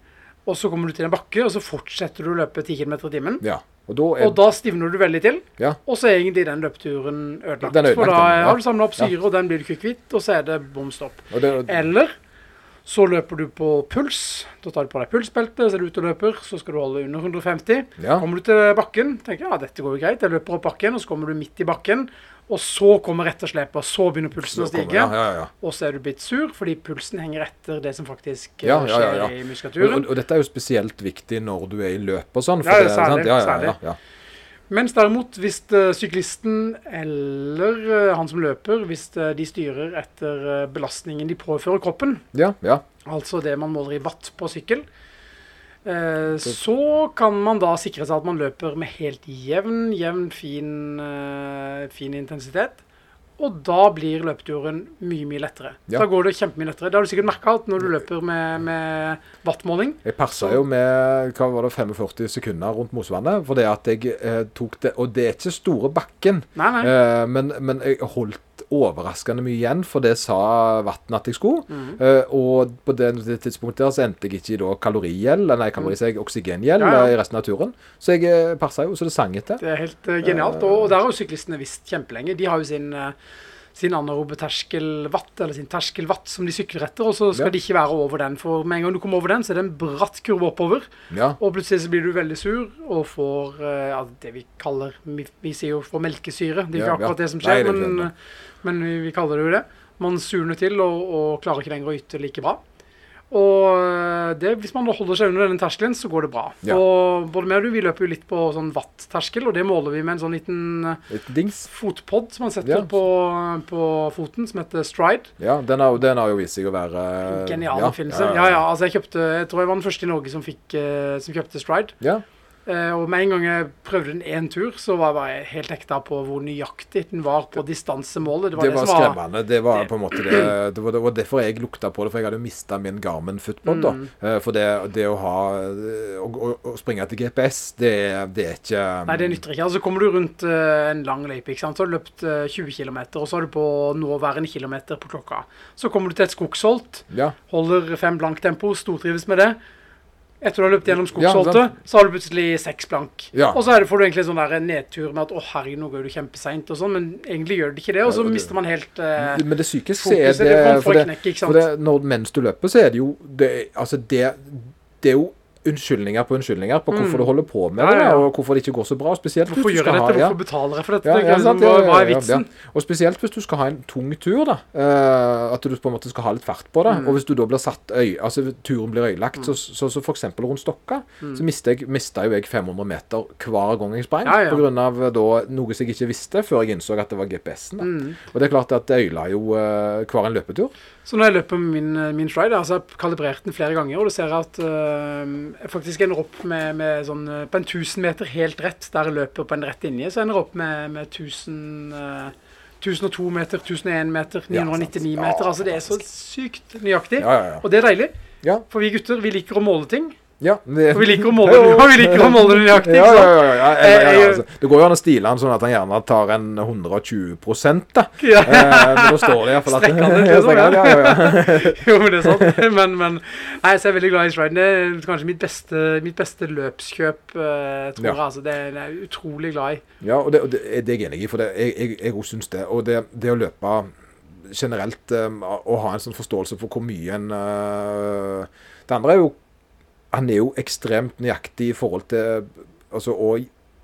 Og så kommer du til en bakke, og så fortsetter du å løpe 10 km i timen. ja. Og da er Og da stivner du veldig til, Ja. og så er egentlig den løpeturen ødelagt. Den ødelagt, For da ja. har du samla opp syre, og den blir du ikke kvitt, og så er det bom stopp. det, Eller Så løper du på puls. Da tar du på deg pulsbeltet, så er du ute og løper. Så skal du holde under 150. Ja. Kommer du til bakken, tenker jeg ja, dette går jo greit. Jeg løper opp bakken, og så kommer du midt i bakken. Og så kommer etterslepet, og så begynner pulsen å stige. Ja, ja. Og så er du blitt sur, fordi pulsen henger etter det som faktisk eh, skjer i Og, muskulaturen. og, og dette er jo spesielt viktig når du er i løp og sånn. Ja, det, særlig, sant? Ja, ja. Mens derimot, hvis eh, syklisten eller eh, han som løper, hvis eh, de styrer etter belastningen de påfører kroppen, ja, ja. altså det man måler i watt på sykkel, så kan man da sikre seg at man løper med helt jevn, jevn, fin, fin intensitet. Og da blir løpeturen mye, mye lettere. Ja. Da går det kjempemye lettere. Det har du sikkert merka alt når du løper med, med wattmåling. Jeg persa jo med hva var det, 45 sekunder rundt Mosvannet. For det at jeg eh, tok det Og det er ikke store bakken, Nei, nei. eh, men, men jeg holdt overraskende mye igjen, for det sa Vatn at jeg skulle. Mm. Uh, og på det, det tidspunktet der så endte jeg ikke i da kalorigjeld, nei, kalori, jeg oksygengjeld Ja, ja. eh, i resten av turen. Så jeg passa jo, så det sang etter. Det er helt uh, genialt. Og, og der har jo syklistene visst kjempelenge. De har jo sin, eh, sin anaerobe terskelvatt, eller sin terskelvatt, som de sykler etter. Og så skal Ja. de ikke være over den. For med en gang du kommer over den, så er det en bratt kurve oppover. Ja. Og plutselig så blir du veldig sur og får eh, ja, det vi kaller Vi, vi sier jo for melkesyre. Det er ikke akkurat det som Nei, skjer, det er men, men vi, vi kaller det jo det. Man surner til og, og klarer ikke lenger å yte like bra. Og eh, det, hvis man holder seg under denne terskelen, så går det bra. Ja. Og både meg og du, vi løper jo litt på sånn watt-terskel, og det måler vi med en sånn liten eh, fotpod som man setter Ja. på, på foten, som heter Stride. Ja, den har, den har jo vist seg å være eh, Genial ja, oppfinnelse. Ja, ja, altså jeg kjøpte, jeg tror jeg var den første i Norge som, fikk, eh, som kjøpte Stride. Ja. Eh, og med en gang jeg prøvde den én tur, så var jeg helt hekta på hvor nøyaktig den var på distansemålet. Det var, som skremmende. Det var det- på en måte det, det, var, det var derfor jeg lukta på det, for jeg hadde mista min Garmin Footbod. Mm. Da. For det, det å ha å, å, å springe etter GPS, det, det er ikke Nei, det nytter ikke. Altså kommer du rundt eh, en lang løype, ikke sant? så har du løpt eh, 20 km, og så har du på nåværende kilometer på klokka. Så kommer du til et skogsholt, Ja. holder fem blank tempo, stortrives med det. Etter du har løpt gjennom Ja, så har du plutselig seks blank. Ja. Og så det, får du egentlig en sånn der nedtur med at 'å herregud, nå går du kjempeseint', og sånn, men egentlig gjør det ikke det, og så Ja, det- mister man helt eh, Men det sykeste er det, Det for det, knekk, for det når, Mens du løper, så er det jo det, Altså, det, det er jo unnskyldninger på unnskyldninger på hvorfor Mm. du holder på med Ja, ja, det, og hvorfor det ikke går så bra. Spesielt Hvorfor gjør jeg dette? ha ja. Hvorfor betaler jeg for dette? Ja, ja, sant, hva, ja, hva er vitsen? Og spesielt hvis du skal ha en tung tur, da. Uh, at du på en måte skal ha litt fart på det. Mm. Og hvis du da blir satt øy, altså turen blir øyelagt, så, så, så for eksempel rundt Stokka, Mm. så mista jeg, jo jeg 500 meter hver gang jeg sprang. Ja, ja. Av eh, da noe som jeg ikke visste, før jeg innså at det var GPS-en. Mm. Og det er klart at det øyla jo uh, hver en løpetur. Så når jeg løper min, min stride, altså jeg har kalibrert den flere ganger, og du ser at øh, jeg faktisk ender opp med, med sånn, øh, på en 1000 meter helt rett, der jeg løper på en rett linje, så ender jeg opp med, med 1000, øh, 1002 meter, 1001 meter, 999 meter. Altså det er så sykt nøyaktig. Ja, ja, ja. Og det er deilig, Ja, for vi gutter, vi liker å måle ting. Ja det, vi liker å måle, den nøyaktig, ja, ikke ja, sant? ja, ja, ja, ja, Eh, ja. Det går jo an å stile han sånn at han gjerne tar en 120 da. Ja. Eh, men da står det iallfall at Strekker han det, liksom, ja, ja, ja. Jo, men det er sant. Men, men nei, så er jeg veldig glad i striden. Det er kanskje mitt beste, mitt beste løpskjøp, eh, tror Ja. jeg. Altså, det er jeg utrolig glad i. Ja, og det, og det, det er jeg enig i, for det, jeg, jeg syns det. Og det, det å løpe generelt, um, å ha en sånn forståelse for hvor mye en uh, Det andre er jo Han er jo ekstremt nøyaktig i forhold til altså, å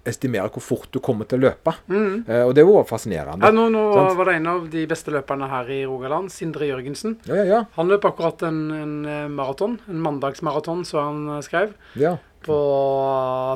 estimere hvor fort du kommer til å løpe. Mm. Eh, og det er jo fascinerende. Ja, nå, nå var det en av de beste løperne her i Rogaland, Sindre Jørgensen. Ja, ja, ja. Han løp akkurat en, en eh, maraton, en mandagsmaraton, så han eh, skrev, ja. på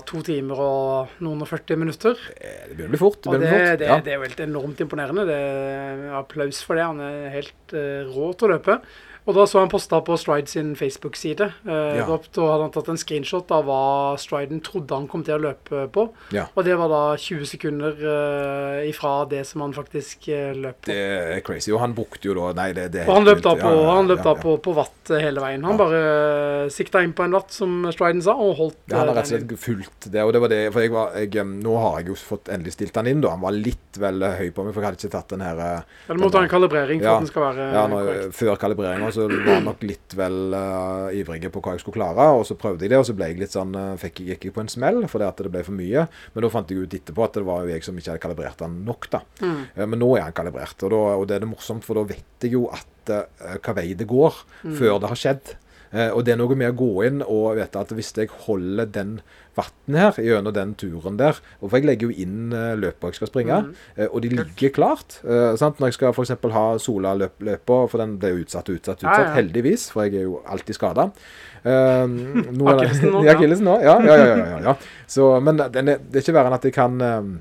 to timer og noen og 40 minutter. Det begynner å bli fort. Det det, bli fort. det, ja. det er jo helt enormt imponerende. Det er applaus for det. Han er helt uh, rå til å løpe. Og da så han posta på Stride sin Facebook-side. Eh, Ja. Da hadde han tatt en screenshot av hva Striden trodde han kom til å løpe på. Ja. Og det var da 20 sekunder eh, ifra det som han faktisk eh, løp på. Det er crazy. Og han brukte jo da Nei, det, det er Og han løp da på, Ja, løp da på, på watt eh, hele veien. Han bare uh, sikta inn på en watt, som Striden sa, og holdt Ja, han har eh, rett og slett fulgt det. Og det var det, for jeg var, jeg, Nå har jeg jo fått endelig stilt han inn, da. Han var litt vel eh, høy på meg, for jeg hadde ikke tatt den her Eller måtte ta en kalibrering for at den skal være ja, nå, før kalibreringa. Altså, var nok litt vel uh, ivrige på hva jeg skulle klare. Og så prøvde jeg det, og så ble jeg litt sånn, uh, fikk, gikk jeg på en smell fordi at det ble for mye. Men da fant jeg ut etterpå at det var jo jeg som ikke hadde kalibrert den nok. da. Mm. Uh, men nå er han kalibrert, og, da, og det er det morsomt, for da vet jeg jo at hva vei det går Mm. før det har skjedd. Og det er noe med å gå inn og vite at hvis jeg holder den vatten her gjennom den turen der og For jeg legger jo inn uh, løpet jeg skal springe, Mm. eh, og de ligger klart. eh, sant? Når jeg skal f.eks. ha Sola-løpa, for den ble jo utsatt og utsatt, utsatt, Ja, ja. heldigvis, for jeg er jo alltid skada. Akillesen nå, Ja, nå. Ja, ja, ja. ja. Så, men den det er ikke verre enn at jeg kan eh,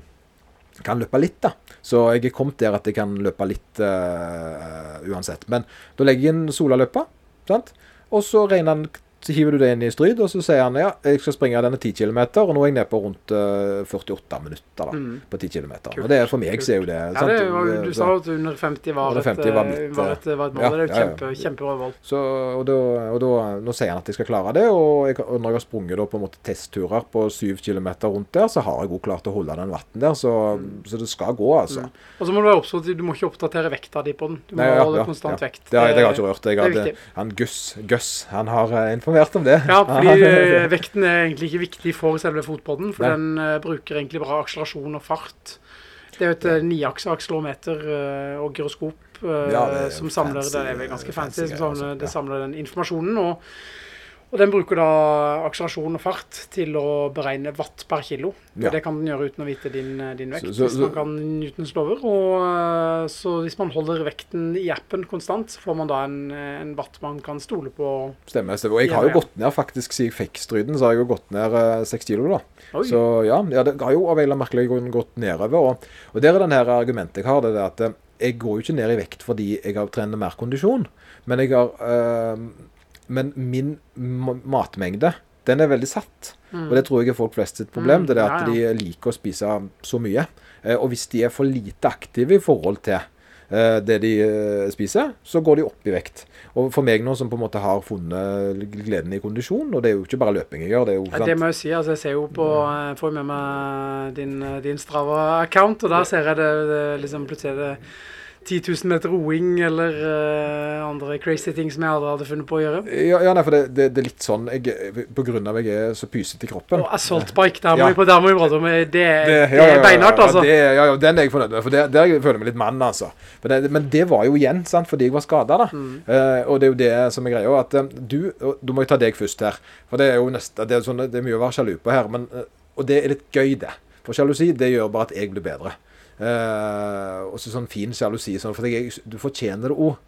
kan løpe litt, da. Så jeg er kommet der at jeg kan løpe litt uh, uansett. Men da legger jeg inn Sola-løpa, sant? Og så regner han så hiver du det inn i Stryd, og så sier han ja, jeg skal springe denne 10 km, og nå er jeg nede på rundt eh, 48 minutter da, Mm. på 10 km. Og det er for meg så er jo det Ja, det var, du sa at under 50 var, Under 50 et, var eh, mitt, var et, var et mål. ja, det er jo ja, ja. kjempe, kjempebra valg. Så, og da, og da, nå sier han at jeg skal klare det, og, jeg, og når jeg har sprunget da på en måte testturer på 7 km rundt der, så har jeg jo klart å holde den vatten der, så, så det skal gå, altså. Mm. Og så må du være oppsatt, du må ikke oppdatere vekta di på den. Du må Nei, ja, holde ja, konstant ja. vekt. Det har, det har jeg ikke rørt. Jeg det er viktig. han Gus, Gus han har eh, informert om det. Ja, fordi eh, vekten er egentlig ikke viktig for selve fotbodden, for Nei. den eh, bruker egentlig bare akselerasjon og fart. Det er jo et uh, niakse akselometer eh, og gyroskop eh, Ja, som samler fancy, det er vel ganske fancy, fancy som samler, altså. det samler den informasjonen. Og, og den bruker da akselerasjon og fart til å beregne watt per kilo. Ja. Det kan den gjøre uten å vite din, eh, din vekt, Så- så- hvis man kan Newtons lover. Og eh, så hvis man holder vekten i appen konstant, så får man da en, en watt man kan stole på. Stemmer. stemmer. Og jeg har jo gått ned, faktisk, siden jeg fikk stryden, så har jeg jo gått ned eh, seks kilo, da. Oi. Så ja, ja, det har jo av en eller annen merkelig grunn gått nedover. Og, og der er den her argumentet jeg har, det er at jeg går jo ikke ned i vekt fordi jeg har trener mer kondisjon, men jeg har eh, Men min matmengde, den er veldig satt. Og det tror jeg er folk flest sitt problem. Mm, det er at ja, at de liker å spise så mye. Eh, og hvis de er for lite aktive i forhold til eh, det de eh, spiser, så går de opp i vekt. Og for meg nå som på en måte har funnet gleden i kondisjon, og det er jo ikke bare løping jeg gjør, det er jo Ja, det må jeg si. altså Jeg ser jo på Får med meg din, din Strava-account, og der ser jeg det, det liksom plutselig det 10 000 meter roing eller uh, andre crazy ting som jeg aldri hadde funnet på å gjøre. Ja, ja nei, for det, det, det er litt sånn jeg, På grunn av jeg er så pysete i kroppen. Og assault bike, der må Ja. vi på der må vi prate om det. Det, ja, det er beinhardt, altså. Ja, ja, den er jeg fornøyd med. For der, føler jeg meg litt mann, altså. Men det, men det var jo igjen sant, fordi jeg var skada, da. Mm. Uh, og det er jo det som er greia. At eh, du Da må jo ta deg først her. For det er jo neste, det er, sånn, det er mye å være sjalu på her. Men, uh, og det er litt gøy, det. For sjalusi det gjør bare at jeg blir bedre. Uh, også sånn fin sjalusi. Sånn, for jeg, du fortjener det òg.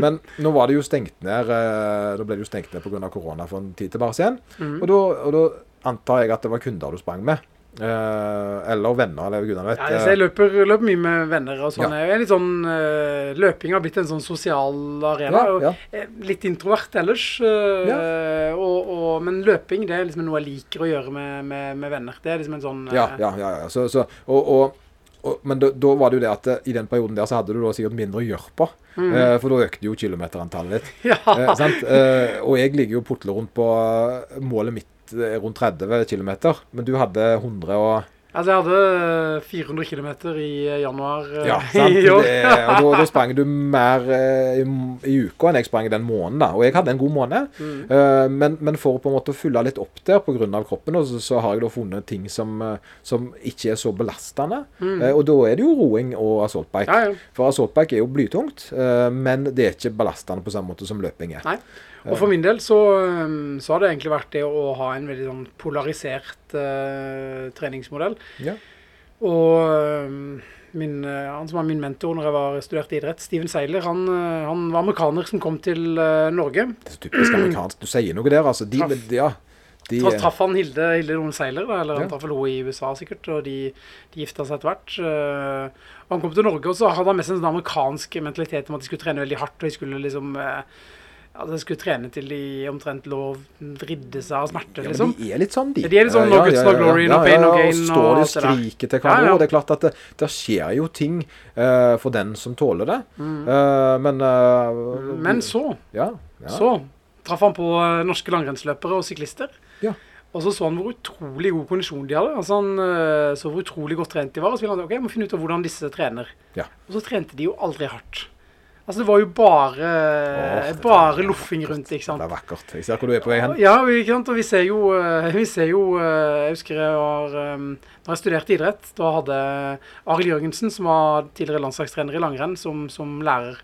Men nå var det jo stengt ned uh, Da ble det jo stengt ned pga. korona for en tid tilbake igjen. Mm. Og, da, antar jeg at det var kunder du sprang med. Eh, eller venner, eller gudene vet. Ja, jeg løper, løper mye med venner og sånn. Ja. Sånn, eh, Løping har blitt en sånn sosial arena. Ja, ja. Litt introvert ellers. eh, og, og, men løping det er liksom noe jeg liker å gjøre med, med, med venner. Det er liksom en sånn eh, Ja, ja, ja. ja. Så, så, og, og, og, men da, da var det jo det at eh, i den perioden der så hadde du da sikkert mindre å gjøre på. Eh, for da økte jo kilometerantallet ditt. ja. Eh, sant? Eh, og jeg ligger jo putler rundt på eh, målet mitt er rundt 30 km. Men du hadde 100 og Altså, jeg hadde 400 km i januar eh, Ja, sant? i år. Det, og da, da sprang du mer eh, i, i uka enn jeg sprang i den måneden. da. Og jeg hadde en god måned. Mm. Eh, men, men for å på en måte fylle litt opp der pga. kroppen, så, så har jeg da funnet ting som, eh, som ikke er så belastende. Mm. og da er det jo roing og assaultbike. Ja, ja. For assaultbike er jo blytungt, eh, men det er ikke belastende på samme måte som løping er. Nei. Og for min del så, um, så har det egentlig vært det å ha en veldig sånn polarisert uh, treningsmodell. Ja. Og um, min, eh, han som var min mentor når jeg var studerte idrett, Steven Seiler, han, eh, han var amerikaner som kom til uh, Norge. Det er så typisk amerikansk. Du sier noe der, altså. De, Traff. ja, de, Så traff han Hilde, Hilde Noen Seiler, da, eller han traff vel henne i USA sikkert, og de, de gifta seg etter hvert. Uh, han kom til Norge, og så hadde han mest en sånn amerikansk mentalitet om at de skulle trene veldig hardt, og de skulle liksom eh, ja, skulle trene til de omtrent lå vridde seg av smerte, ja, men liksom. de er litt sånn, de. Ja, de er litt sånn no guts, no glory, no pain, no gain, Og så står de og skriker til Ja, hverandre. ja. Og det er klart at det, det skjer jo ting uh, for den som tåler det. Eh, men eh, Mm. Men så, ja, ja. så traff han på norske langrennsløpere og syklister. Ja. Og så så han hvor utrolig god kondisjon de hadde. Altså Han så hvor utrolig godt trent de var. Og så ville han ok, jeg må finne ut av hvordan disse trener. Ja. Og så trente de jo aldri hardt. Altså, det var jo bare, dette bare er loffing rundt, ikke sant? Det er vakkert. Jeg ser hvor du er på vei hen. Ja, ikke sant? og vi ser jo, eh, vi ser jo eh, Jeg husker jeg var eh, Da jeg studerte idrett, da hadde Arild Jørgensen, som var tidligere landslagstrener i langrenn, som, som lærer.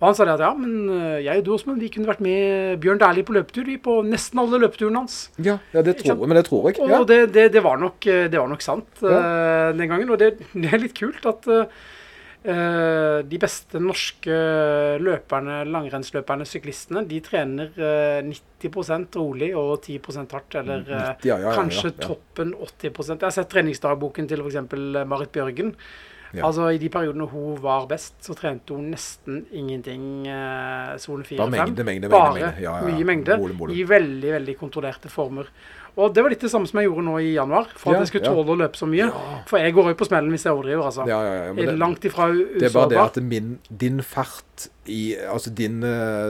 Og han sa det at ja, men eh, jeg og du Åsmund, vi kunne vært med Bjørn Dæhlie på løpetur, vi, på nesten alle løpeturene hans. Ja, ja det tror men det tror jeg. Og det, det, det, var nok, eh, det var nok sant eh, den gangen. Og det, er litt kult at eh, eh, de beste norske løperne, langrennsløperne, syklistene, de trener eh, 90% rolig og 10% hardt. Eller eh, 90, ja, ja, ja, kanskje ja, toppen 80% Jeg har sett treningsdagboken til f.eks. Marit Bjørgen. Altså I de periodene hun var best, så trente hun nesten ingenting eh, sone 4 Bare og 5. mengde, mengde, Bare mengde. Ja, ja, ja. mye mengde Volum, volum. i veldig veldig kontrollerte former. Og det var litt det samme som jeg gjorde nå i januar, for at jeg skulle tåle å løpe så mye. For jeg går jo på smellen hvis jeg overdriver, altså. Det- Langt ifra Det er bare det at min, din fart i Altså din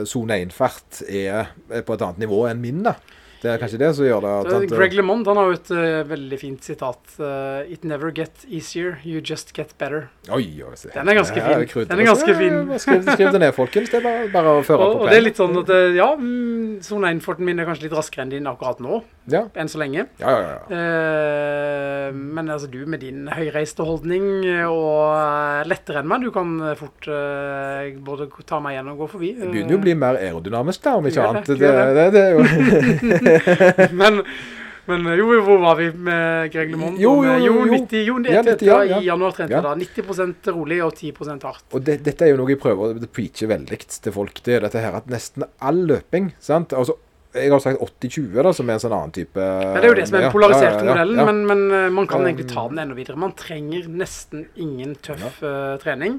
sone uh, 1-fart er, er på et annet nivå enn min, da. Det er kanskje det som gjør det at, at Greg LeMond han har jo et uh, veldig fint sitat. Uh, It never get easier, you just get better. Oi, oi. Den er ganske fin. det. Den er ganske fin. Skriv, skriv det ned, folkens. Det er bare, bare å føre Og, på og det er litt sånn at eh, ja, mm, sone 1-farten min er kanskje litt raskere enn din akkurat nå, Ja, enn så lenge. ja, ja. ja. Uh, men altså du med din høyreiste holdning og lettere enn meg, du kan fort både ta meg igjen og gå forbi. Det begynner jo å bli mer aerodynamisk, da, om ikke annet. det, Det, det, det, det er jo men, men eh, jo, hvor var vi med Greg LeMond? Jo, jo, jo, jo. 90, jo, Ja, 90, ja, ja. I januar trente Ja. da 90 rolig og 10% hardt. Og det, dette er jo noe jeg prøver å preache veldig til folk. Det er dette her at nesten all løping sant? Altså, Jeg har sagt 80-20, da, som er en sånn annen type Ja, det er jo det som er den polariserte modellen. Men, men eh, man kan Um, egentlig ta den enda videre. Man trenger nesten ingen tøff uh, trening.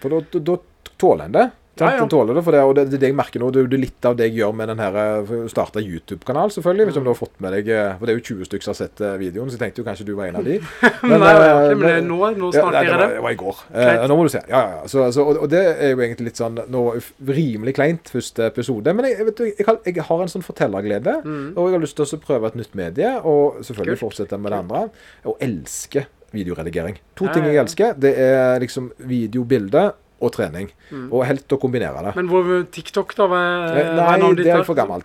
For da, da, da tåler en det. Ja, ja. Tåler det, for det, og det, det jeg merker nå. Det er litt av det jeg gjør med den her eh, Starta YouTube-kanal, selvfølgelig. Hvis mm. du har fått med deg eh, For det er jo 20 stykker som har sett eh, videoen, så jeg tenkte jo kanskje du var en av de. Nei, jeg har ikke, men det men- nå, nå Ja, jeg nei, det var, det. var i går. Eh, nå må du se. Ja, ja, ja. Så, så, og, og det er jo egentlig litt sånn nå, rimelig kleint første episode. Men jeg, jeg vet, du, jeg, har, jeg har en sånn fortellerglede, og jeg har lyst til å prøve et nytt medie. Og selvfølgelig Mm. Kult. fortsette med det andre. Og elske videoredigering. To Ja, ting jeg elsker. Det er liksom video, bilde og trening. Og helt å kombinere det. Mm. Men hvor TikTok, da? Hva, Eh, Nei,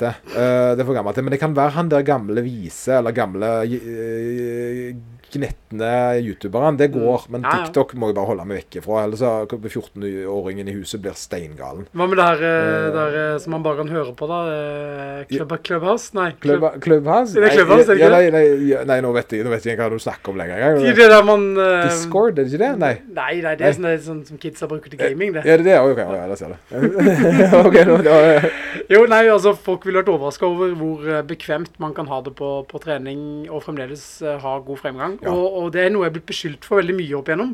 det er. Eh, det er for gammel til. Men det kan være han der gamle vise, eller gamle uh, gnettende youtuberne, Det går. Men Mm. Ja, ja. TikTok må jeg bare holde meg vekk ifra. Ellers blir 14-åringen i huset blir steingalen. Hva med det her eh, der, eh, som man bare kan høre på, da? Eh, Club, Clubhouse? Nei. Club, Club- Clubhouse? Er det Clubhouse, er det ikke det? nei, nei, ja, nei, nå vet jeg, nå vet jeg ikke hva du snakker om lenger. det, det der man eh, Discord, er det ikke det? Nei. Nei, nei, det er sånn, det er sånn som kidsa bruker til gaming, det. Er det det? Ok, ja, der ser du. ok, nå, da, Jo, nei, altså Folk ville vært overraska over hvor eh, bekvemt man kan ha det på, på trening og fremdeles eh, ha god fremgang. Ja. Og, og det er noe jeg er blitt beskyldt for veldig mye opp igjennom.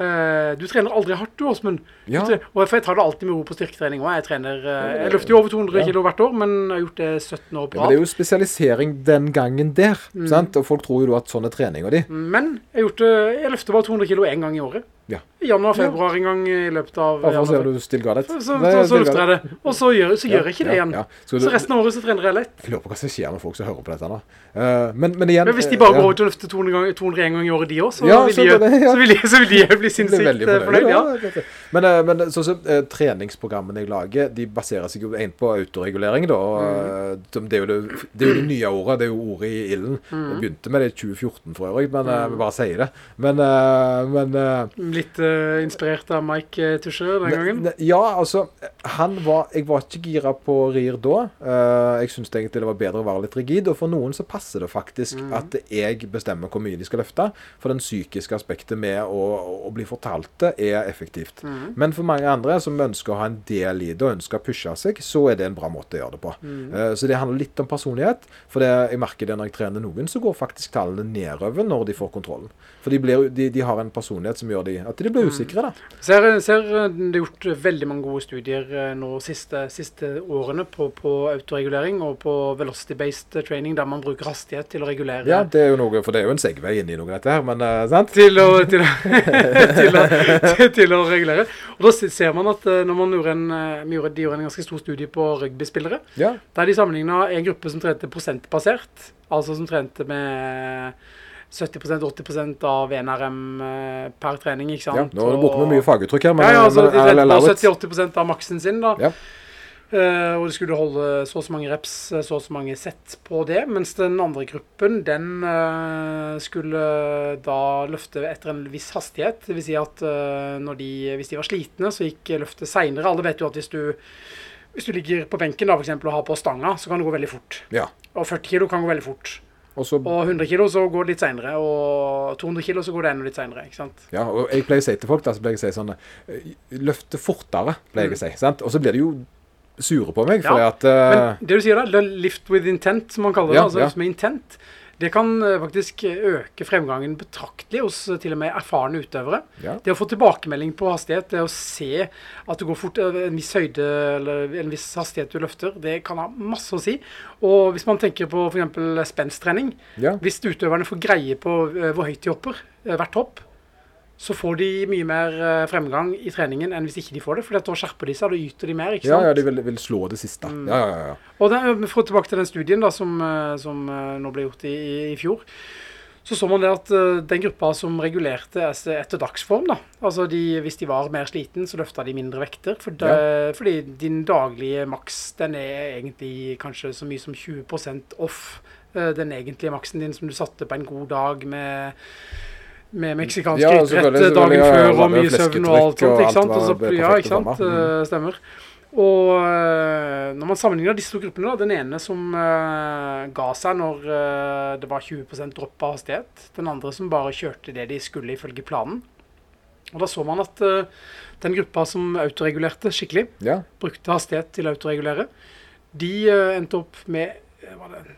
Uh, du trener aldri hardt, du, Åsmund. Ja. For jeg tar det alltid med ro på styrketrening òg. Jeg trener eh, Jeg løfter jo over 200 Ja. kilo hvert år, men jeg har gjort det 17 år på rad. men det er jo spesialisering den gangen der. Mm. sant? Og folk tror jo at sånn er treninga di. Men jeg, gjort det, jeg løfter bare 200 kilo én gang i året. Ja. Januar-februar en gang i løpet av Hvorfor ser januar. du still got? Så, så, så, så løfter jeg det. Og så gjør, så gjør jeg ikke det igjen. ja. Så du- resten av året så trener jeg lett. Jeg lurer på hva som skjer når folk som hører på dette da. Eh, men, men igjen Men hvis de bare eh, går ut og løfter å løfte 200 ganger, 200 en gang i året, de òg, så, Ja, vil så de, det- ja. så, vil de, så vil de bli sinnssykt fornøyd. Ja. ja. Men, eh, men sånn som treningsprogrammene jeg lager, de baserer seg jo egentlig på autoregulering, da. og, Mm. Det er, jo det, det er jo det nye ordet. Det er jo ordet i ilden. Mm. Jeg begynte med det i 2014 for øvrig, men vi bare sier det. Men, men Litt uh, inspirert av Mike Tusher den gangen. Ne- ne- Ja, altså han var, Jeg var ikke gira på RIR da. Uh, jeg syntes egentlig det var bedre å være litt rigid. Og for noen så passer det faktisk Mm. at jeg bestemmer hvor mye de skal løfte. For den psykiske aspektet med å, å bli fortalt det er effektivt. Mm. Men for mange andre som ønsker å ha en del i det og ønsker å pushe seg, så er det en bra måte å gjøre det på. Mm. Uh, så det handler litt om personlighet. For det, jeg merker det når jeg trener noen, så går faktisk tallene nedover når de får kontrollen. For de, blir, de, de har en personlighet som gjør de, at de ble blir usikre. da. Ser, ser det er gjort veldig mange gode studier eh, nå siste, siste årene på, på autoregulering og på velocity-based training, der man bruker hastighet til å regulere Ja, det er jo noe, for det er jo en segvei inn i noe, dette her, men uh, sant? til å, til, til, å, til, å regulere. Og da ser man at eh, når man gjorde en, gjorde, de gjorde en ganske stor studie på rugbyspillere, Ja. der de sammenligna en gruppe som trente prosentbasert, altså som trente med 70-80 av NRM eh, per trening, ikke sant? Ja, nå bruker vi mye faguttrykk her, men, ja, ja, altså, men de I'll trente allow på it. 70-80% av maksen sin, da. Ja. Uh, og de skulle holde så og så mange reps, eh, så og så mange sett på det. Mens den andre gruppen, den uh, skulle da løfte etter en viss hastighet. Det vil si at uh, når de, hvis de var slitne, så gikk løftet seinere. Alle vet jo at hvis du, hvis du ligger på benken da, for eksempel, og har på stanga, så kan det gå veldig fort. Ja. Og 40 kilo kan gå veldig fort. Og så, Og 100 kilo så går det litt seinere. Og 200 kilo så går det enda litt seinere. Ja, og jeg pleier å si til folk da, så pleier jeg å si sånn eh, Løfte fortere, pleier jeg å si. sant? Og så blir de jo sure på meg, Mm. Ja, at uh, Men det du sier da, lift with intent, som man kaller det, Ja, altså ja. med intent, det kan eh, faktisk øke fremgangen betraktelig hos eh, til og med erfarne utøvere. ja. Det å få tilbakemelding på hastighet, det å se at du går fort, eh, en viss høyde eller en viss hastighet du løfter, det kan ha masse å si. Og hvis man tenker på f.eks. spensttrening, ja. hvis utøverne får greie på eh, hvor høyt de hopper, eh, hvert hopp, så får de mye mer eh, fremgang i treningen enn hvis ikke de får det. For da skjerper de seg, da yter de mer. ikke Ja, sant? ja, de vil, vil slå det siste. Mm. Ja, ja, ja. ja. Og den, for tilbake til den studien da, som, eh, som eh, nå ble gjort i, i, fjor, så så man det at eh, den gruppa som regulerte etter etter dagsform, da, altså de, hvis de var mer sliten, så løfta de mindre vekter. For det, Fordi din daglige maks, den er egentlig kanskje så mye som 20% off eh, den egentlige maksen din som du satte på en god dag med med meksikansk Ja, gryterett dagen før og mye søvn og alt sånt. ikke sant? var- Og så, ja, ikke sant? Mm. Eh, Stemmer. Og eh, når man sammenligner disse to gruppene, da, den ene som uh, ga seg når uh, det var 20 dropp av hastighet, den andre som bare kjørte det de skulle ifølge planen. Og da så man at uh, den gruppa som autoregulerte skikkelig, ja. brukte hastighet til å autoregulere, de eh, endte opp med eh, var det,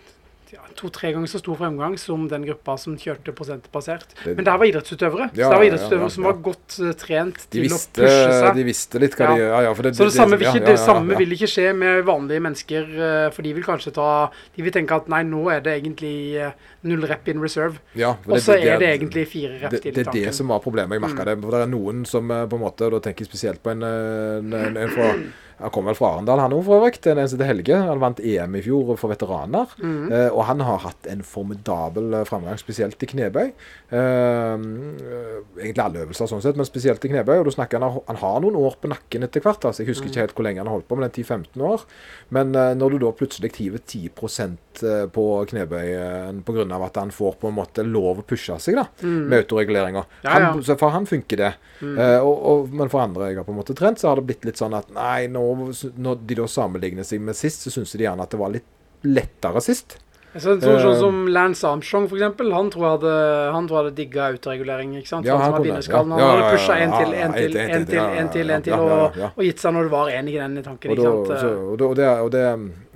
ja, to-tre ganger så stor fremgang som den gruppa som kjørte prosentbasert. Det- Men der var idrettsutøvere. Ja, så der var idrettsutøvere ja, som var godt uh, trent De til visste, å pushe seg. de visste litt hva de Ja. Det, Så det, samme, vil ikke, det samme vil ikke skje med vanlige mennesker, Uh, for de vil kanskje ta De vil tenke at nei, nå er det egentlig uh, null rep in reserve, Ja, og så er det egentlig fire rep til til det er det som var problemet. Jeg merka det. For det er noen som på en måte Da tenker jeg spesielt på en, en, en, en fra Han kom vel fra Arendal, han òg, for øvrig. En eneste til Helge. Han vant EM i fjor for veteraner. Mm. Eh, og han har hatt en formidabel eh, framgang, spesielt i knebøy. Eh, eh, egentlig alle øvelser, sånn sett, men spesielt i knebøy. Og du snakker han har, han har noen år på nakken etter hvert. altså Jeg husker ikke helt hvor lenge han har holdt på, men det er 10-15 år. Men eh, når du da plutselig hiver 10% eh, på knebøyen pga. at han får på en måte lov å pushe seg da, med autoreguleringer Mm. Ja, ja. For han funker det. Mm. Eh, og, og, men for andre jeg har på en måte trent, så har det blitt litt sånn at nei, nå, når de da sammenligner seg med sist, så syns de gjerne at det var litt lettere sist. Så, sånn, sånn som Lance Armstrong, for eksempel. Han tror jeg hadde, han tror hadde digga autoregulering. ikke sant? Ja, han han ja, Han ja, hadde pusha én en til, én en til, en en til, en til, en til, og, og gitt seg når det var en i den tanken. Ikke sant? så, og, det, og, det,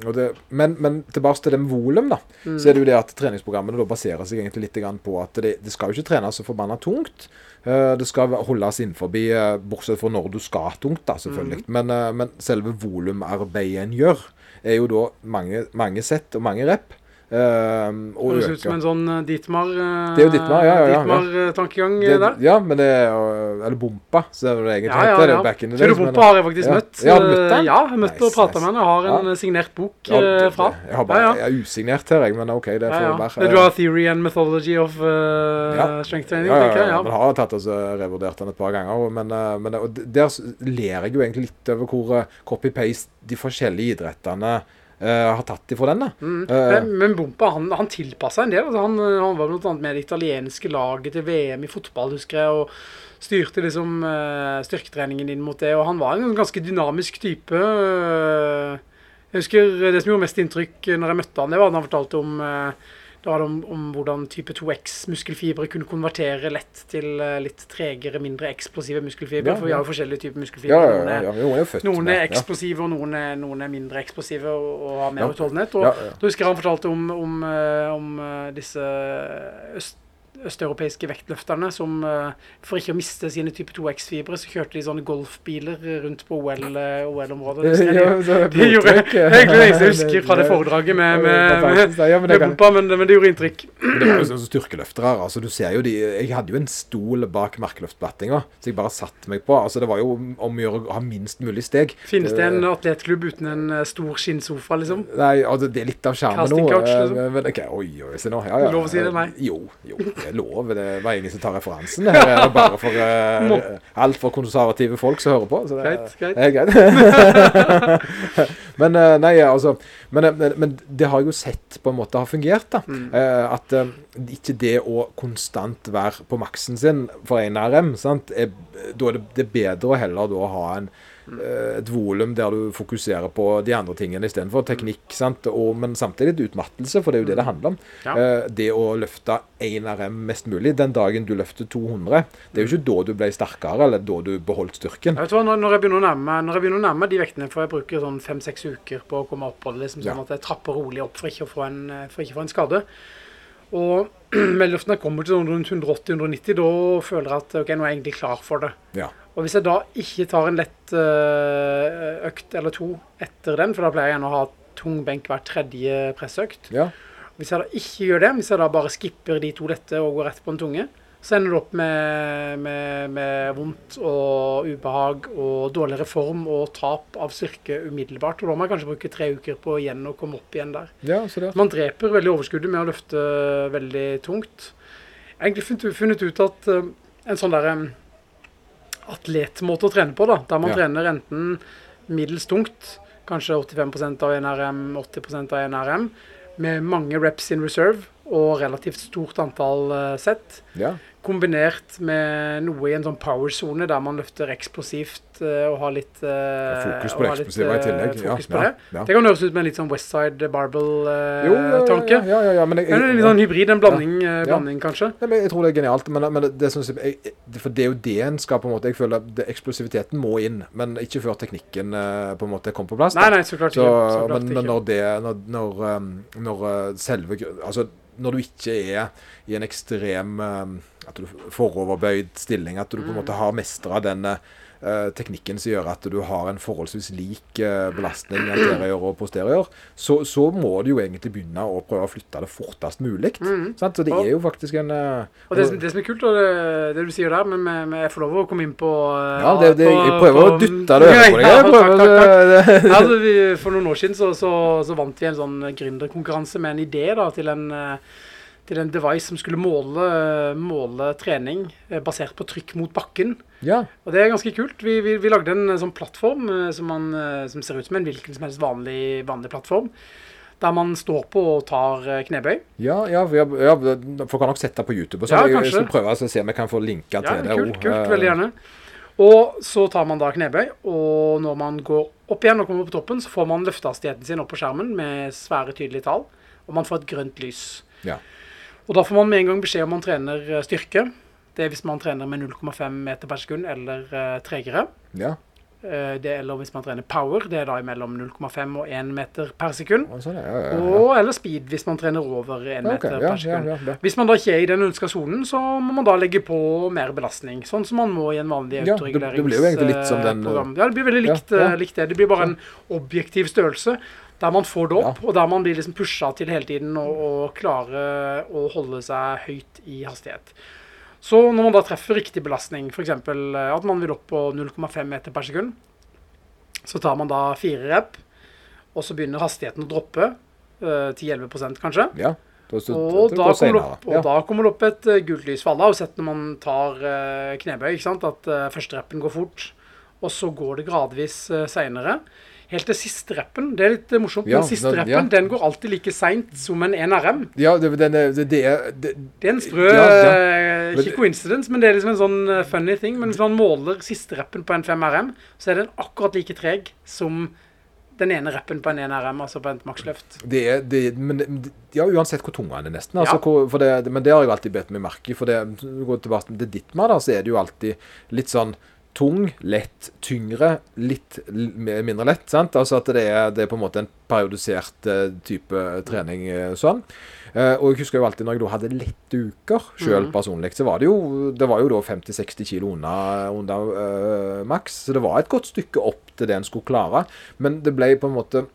og det Men, men tilbake til det med volum, da. Mm. Så er det jo det at treningsprogrammene da baserer seg egentlig litt på at det, det skal jo ikke trenes så forbanna tungt. Eh, Det skal holdes innenfor, eh, bortsett fra når du skal tungt, da, selvfølgelig. Mm. Men, eh, men selve volumarbeidet en gjør, er jo da mange, mange sett og mange rep. eh, og Høres ut som en sånn eh, Dietmar eh, Det er jo Dietmar, ja, ja, ja, ja. Dietmar-tankegang der. ja, men det er Eller bompa, så er det egentlig Ja, ja, heter. Det ja. back in the Kjøle days, Bompa har jeg faktisk Ja. møtt. Ja, møtt han? Ja, jeg har nice, og prata nice. med han. Jeg har en Ja. eh, signert bok Ja, det- eh, fra. Jeg har bare, Ja, ja. jeg er usignert her, jeg, men OK, det får ja. være. Du har Theory and Methodology of uh, Ja. Strength Training, Ja, ja, tenker jeg. ja, Ja. men har tatt og revurdert den et par ganger. Men, eh, men der ler jeg jo egentlig litt over hvor eh, copy-paste de forskjellige idrettene eh, har tatt ifra den. da. Mm. Eh, Men, men Bompa han, han tilpassa en del. Altså, han, han var bl.a. med det italienske laget til VM i fotball, husker jeg. og Styrte liksom eh, styrketreningen inn mot det. Og han var en ganske dynamisk type. eh. jeg husker Det som gjorde mest inntrykk når jeg møtte han, det var at han fortalte om eh, det var om, om hvordan type 2X-muskelfibre kunne konvertere lett til eh, litt tregere, mindre eksplosive muskelfibre. Ja, For vi har jo forskjellige typer muskelfibre. ja, ja, ja, noen er noen er eksplosive, og noen er, noen er mindre eksplosive og, og har mer utholdenhet. Og da husker jeg han fortalte om, om, eh, om eh, disse øst, østeuropeiske vektløfterne som eh, for ikke å miste sine type 2X-fibre, så kjørte de sånne golfbiler rundt på OL-området. Ja, så det gjorde det er egentlig det eneste jeg husker fra det foredraget med, med, med, Fantastisk, men det med kan- men, men det gjorde inntrykk. Det var jo sånn som styrkeløftere. Altså, du ser jo de Jeg hadde jo en stol bak markløftplattinga, så jeg bare satte meg på. Altså, det var jo om å gjøre å ha minst mulig steg. Finnes det en atletklubb uten en eh, stor skinnsofa, liksom? Nei, altså, det er litt av skjermen nå. Casting couch, eh, liksom. Men, okay, oi, oi, se nå. Ja, ja. Lov å si det, nei? Jo, jo. Det er lov. Det var ingen som tar referansen. Det er bare for uh, altfor konservative folk som hører på. Så det, er greit. men uh, nei, altså men, men, men det har jeg jo sett på en måte har fungert. da. Mm. Uh, at uh, ikke det å konstant være på maksen sin for en RM, sant? Er, da er det, det er bedre å heller da ha en, eh, et volum der du fokuserer på de andre tingene istedenfor teknikk. sant? Og, men samtidig utmattelse, for det er jo det det handler om. Ja. Eh, det å løfte 1 RM mest mulig den dagen du løfter 200, det er jo ikke da du ble sterkere, eller da du beholdt styrken. Jeg vet hva, når, når, jeg begynner å nærme, når jeg begynner å nærme de vektene, for jeg bruker sånn fem-seks uker på å komme opp på det, liksom, sånn Ja. at jeg trapper rolig opp for ikke å få en, for ikke å få en skade. Og mellom jeg kommer til sånn rundt 180-190, da føler jeg at ok, nå er jeg egentlig klar for det. Ja. Og hvis jeg da ikke tar en lett øh, økt eller to etter den, for da pleier jeg gjerne å ha tung benk hver tredje pressøkt. ja. Hvis jeg da ikke gjør det, hvis jeg da bare skipper de to lette og går rett på den tunge, så ender du opp med, med, med vondt og ubehag og dårligere form og tap av styrke umiddelbart. Og da må jeg kanskje bruke tre uker på igjen å komme opp igjen der. ja, så det. Man dreper veldig overskuddet med å løfte veldig tungt. Jeg har egentlig funnet, ut at eh, en sånn der eh, atletmåte å trene på, da, der man Ja. trener enten middels tungt, kanskje 85% av NRM, 80% av NRM, med mange reps in reserve og relativt stort antall eh, sett, Ja. Kombinert med noe i en sånn power-sone der man løfter eksplosivt eh, og har litt eh, Fokus på det eksplosive i eh, tillegg. Ja, ja, det. ja. Det kan høres ut med en litt sånn Westside Jo, ja, ja, Barbell-tanke. ja, ja, ja, men jeg, jeg, en litt sånn hybrid, en blanding, eh, Ja. blanding kanskje. Men jeg tror det er genialt. Men, men det, jeg, for det er jo det en skal på en måte Jeg føler at eksplosiviteten må inn, men ikke før teknikken eh, på en måte kommer på plass. da. Nei, nei, så klart Så, ikke. Så klart men, men når det Når, når, når uh, selve Altså når du ikke er i en ekstrem at du foroverbøyd stilling, at du på en Mm. måte har mestra den uh, teknikken som gjør at du har en forholdsvis lik uh, belastning anterior og posterior, så, så må du jo egentlig begynne å prøve å flytte det fortest mulig. Mm. Sant? Så det er jo faktisk en uh, Og det, som- det som er kult, og det, det du sier der, men med, med, jeg får lov å komme inn på eh, Ja, det, det, jeg på- prøver å dytte det over på deg. Jeg Ja, prøver, takk, takk, takk. Altså, vi, for noen år siden så, så, så vant vi en sånn gründerkonkurranse med en idé da, til en, eh, til en device som skulle måle, måle trening eh, basert på trykk mot bakken. Ja, Og det er ganske kult. Vi, vi, vi lagde en eh, sånn plattform eh, som, man, som ser ut som en hvilken som helst vanlig, vanlig plattform. Der man står på og tar knebøy. ja, ja, ja, folk kan nok sette det på YouTube. Så Ja, jeg, jeg skal prøve å se om jeg kan få linka Ja, til det. kult, kult, veldig gjerne. Og så tar man da knebøy, og når man går opp igjen og kommer på toppen, så får man løftehastigheten sin opp på skjermen med svære, tydelige tall, og man får et grønt lys. Ja. Og da får man med en gang beskjed om man trener eh, styrke. Det er hvis man trener med 0,5 meter per sekund eller eh, tregere. Ja, Eh, det eller hvis man trener power, det er da mellom 0,5 og 1 meter per sekund. sånn, ja, ja, ja. Og eller speed hvis man trener over 1 Ja, ok, meter ja, per sekund. Hvis man da ikke er i den ønska sonen, så må man da legge på mer belastning. Sånn som man må i en vanlig Ja, det- blir jo egentlig litt som den, autoreguleringsprogram. Ja, det blir veldig likt, likt det. Det blir bare en objektiv størrelse der man får det opp, Ja. og der man blir liksom pusha til hele tiden å, å klare å holde seg høyt i hastighet. Så når man da treffer riktig belastning, f.eks. at man vil opp på 0,5 meter per sekund, så tar man da fire rep, og så begynner hastigheten å droppe. eh, 10-11 kanskje. ja. Da, så, Og, da senere. opp, og Ja. da kommer det opp et eh, gult lys. For alle har jo sett når man tar eh, knebøy, ikke sant? at uh, første reppen går fort, og så går det gradvis uh, seinere. Helt til siste rappen. Det er litt eh, morsomt. Ja, den siste rappen ja. den går alltid like seint som en 1RM. Ja, det, den det, det er det, Det er en sprø Ja, eh, Men- Ikke coincidence, men det er liksom en sånn funny thing. Men hvis man måler siste rappen på en 5RM, så er den akkurat like treg som den ene rappen på en 1RM, altså på et maksløft. det er det, men ja, uansett hvor tung den er nesten. Altså, Ja. hvor, for det, men det har jeg alltid bedt meg merke i. For det, går tilbake til Ditmar, da, så er det jo alltid litt sånn tung, lett, tyngre, litt mindre lett. sant? Altså at det er, det er på en måte en periodisert eh, type trening eh, sånn. Eh, og jeg husker jo alltid når jeg da hadde lette uker sjøl Mhm. personlig, så var det jo det var jo da 50-60 kilo unna, under uh, maks. Så det var et godt stykke opp til det en skulle klare. Men det ble på en måte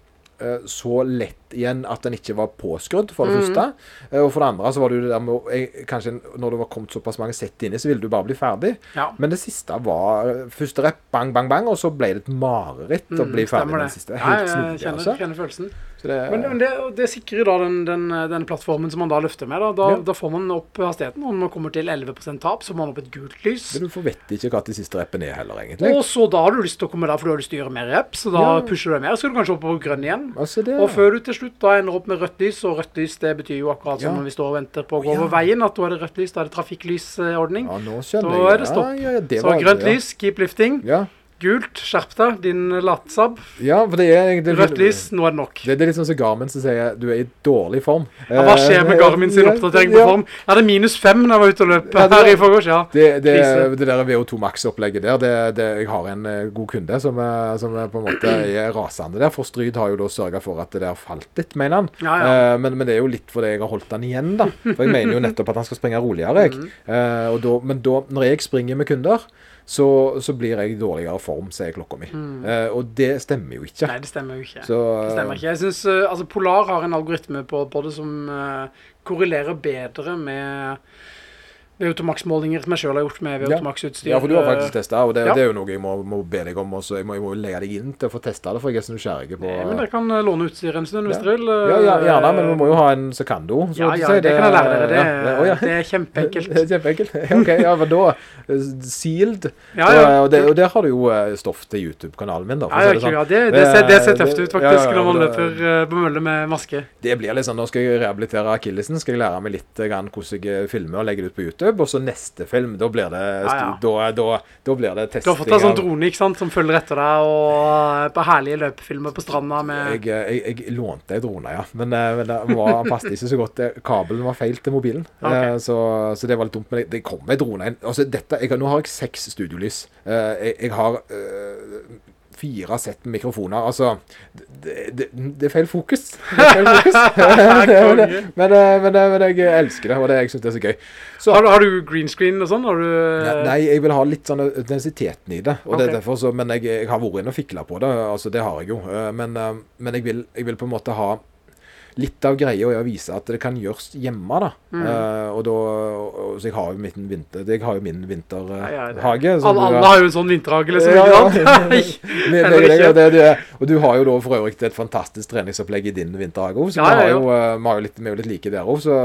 uh, så lett igjen at den ikke var påskrudd, for det Mm. første. Eh, Og for det andre så var det jo det der med jeg, Kanskje når det var kommet såpass mange sett inni, så ville du bare bli ferdig. Ja. Men det siste var eh, første rep, bang, bang, bang, og så ble det et mareritt å bli ferdig Mm, med det. det siste. Ja, Helt jeg kjenner, altså. kjenner følelsen. Så det, Men, men det, det sikrer da den, den, den plattformen som man da løfter med. Da, da, Ja. da får man opp hastigheten. Og når man kommer til 11 tap, så får man opp et gult lys. men du får vet ikke hva de siste reppene er heller, egentlig. Og så da har du lyst til å komme der, for du har lyst til å gjøre mer rep, Så da Ja. pusher du deg mer. Så skal du kanskje opp på grønn igjen. Altså, det Og før du til slutt da ender opp med rødt lys, og rødt lys det betyr jo akkurat som Ja. når vi står og venter på å gå Ja. over veien, at da er det rødt lys, da er det trafikklysordning. Ja, nå skjønner Da er det stopp. Ja, det Så grønt lys, keep lifting. Ja. Gult, skjerp deg, din latsabb. ja, for det er egentlig Rødt lys, nå er det nok. Det, det er litt sånn som Garmin som sier du er i dårlig form. Ja, hva skjer med Eh, Garmin sin oppdatering på form? Ja, det er minus fem når jeg var ute og løp Ja, her i forgårs, ja. Det, det, det der VO2 Max-opplegget der, det, det, jeg har en eh, god kunde som, eh, som på en måte er rasende der. For Stryd har jo da sørga for at det der falt litt, mener han. Ja, ja. Men, men det er jo litt fordi jeg har holdt han igjen, da. For jeg mener jo nettopp at han skal springe roligere, jeg. Mm. Og da, men da, når jeg springer med kunder, så, så blir jeg i dårligere form, sier klokka mi. Eh, og det stemmer jo ikke. Mm. Nei, det stemmer jo ikke. Så, Det stemmer ikke. Jeg synes, eh, altså Polar har en algoritme på, på det som uh, korrelerer bedre med VO2max-målinger som jeg selv har gjort med VO2max-utstyr. Ja, for du har faktisk testa, og det, ja. det er jo noe jeg må, må be deg om. Også. Jeg må, jeg må legge deg inn til å få testa det, for jeg er så nysgjerrig på Nei, Men dere kan eh, låne utstyr en stund hvis Ja. dere vil. Ja, ja, gjerne, men vi må jo ha en sekando. Ja, ja, si. det kan jeg lære dere. Det, ja, oh, ja. det er kjempeenkelt. Det er Kjempeenkelt. OK, ja, men da eh, Sealed. Ja, ja. Og, og, det, og der har du jo eh, stoff til YouTube-kanalen min, da. Ja, ja, det sånn. det, det, ser, det ser tøft ut, faktisk, når man det- løper eh, på mølle med maske. Det blir litt sånn, Nå skal jeg rehabilitere akillesen. Skal jeg lære meg litt eh, grann hvordan jeg filmer og legger det ut på YouTube. Og så neste film, da blir det, Ja, ja. Da, da, da blir det Du har fått deg sånn drone ikke sant, som følger etter deg, og eh, på herlige løpefilmer på stranda med jeg, eh, jeg, jeg lånte ei drone, ja. Men, eh, men det var, passet ikke så godt. Kabelen var feil til mobilen. Ok. Eh, Så, så det var litt dumt. Men det, kom ei drone inn. Altså, dette, jeg, nå har jeg seks studiolys. Jeg, jeg har fire sett med mikrofoner. Altså det, det, det er feil fokus. Er feil fokus. men, men, men, men jeg elsker det, og det, jeg syns det er så gøy. Så, har, du- har du green screen og sånn? Du Nei, nei, jeg vil ha litt sånn intensiteten i det. Og det så, Men jeg, jeg har vært inne og fikla på det. altså Det har jeg jo. Eh, Men, eh, men jeg, vil, jeg vil på en måte ha Litt av greia er å vise at det kan gjøres hjemme. da Mm. Uh, og da og, Så jeg har jo min, vinter, jeg har jo min vinterhage. Ja, ja, Alle, alle har- jo en sånn vinterhage, liksom. Ja, ja. Nei. Men det, det- det- det- Og du har jo da for øvrig et fantastisk treningsopplegg i din vinterhage òg, så Ja, vi ja, har jo, eh, vi har jo litt, vi er jo litt like der òg, så,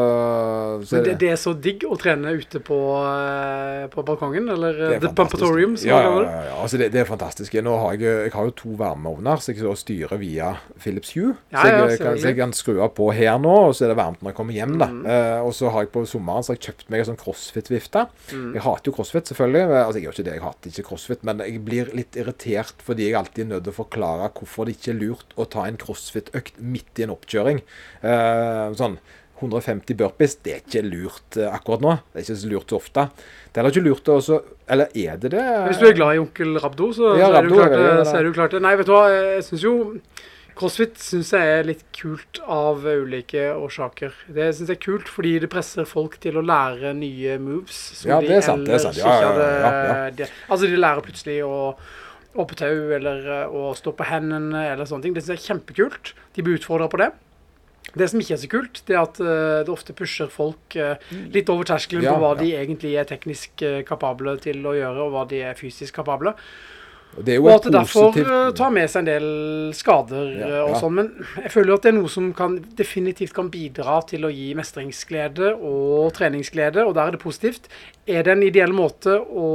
så det, det er så digg å trene ute på, eh, på balkongen, eller er The. Pumpatorium, som ja, ja, ja, ja. Altså det, det er fantastisk. Nå har jeg, jeg har jo to varmeovner, så jeg styrer via Philips Hue. Ja, så, jeg, jeg kan, så jeg kan skru av på her nå, og så er det varmt når jeg kommer hjem. da. Mm. Uh, og så har jeg på sommeren så har jeg kjøpt meg en sånn crossfit-vifte. Mm. Jeg hater jo crossfit, selvfølgelig. Altså, jeg gjør ikke det, jeg hater ikke crossfit, men jeg blir litt irritert fordi jeg alltid er nødt til å forklare hvorfor det ikke er lurt å ta en crossfit-økt midt i en oppkjøring. Uh, sånn 150 burpees, det er ikke lurt eh, akkurat nå. Det er ikke så lurt så ofte. Det er heller ikke lurt å også Eller er det det? Hvis du er glad i onkel Rabdo, så, Ja, så, er, du Rabdo du klart, det. så er du klart det. Nei, vet du hva, jeg syns jo Crossfit syns jeg er litt kult av ulike årsaker. Det syns jeg er kult fordi det presser folk til å lære nye moves. Som Ja, det er sant, det er sant. Ja, ja, ja, ja, Altså, de lærer plutselig å på tau, eller eh, å stå på hendene, eller sånne ting. Det syns jeg er kjempekult. De blir utfordra på det. Det som ikke er så kult, det er at eh, det ofte pusher folk eh, litt over terskelen Ja, på hva ja. de egentlig er teknisk kapable til å gjøre, og hva de er fysisk kapable. Og det er jo Og at det derfor positivt eh, tar med seg en del skader Ja, eh, og ja. sånn. Men jeg føler at det er noe som kan, definitivt kan bidra til å gi mestringsglede og treningsglede, og der er det positivt. Er det en ideell måte å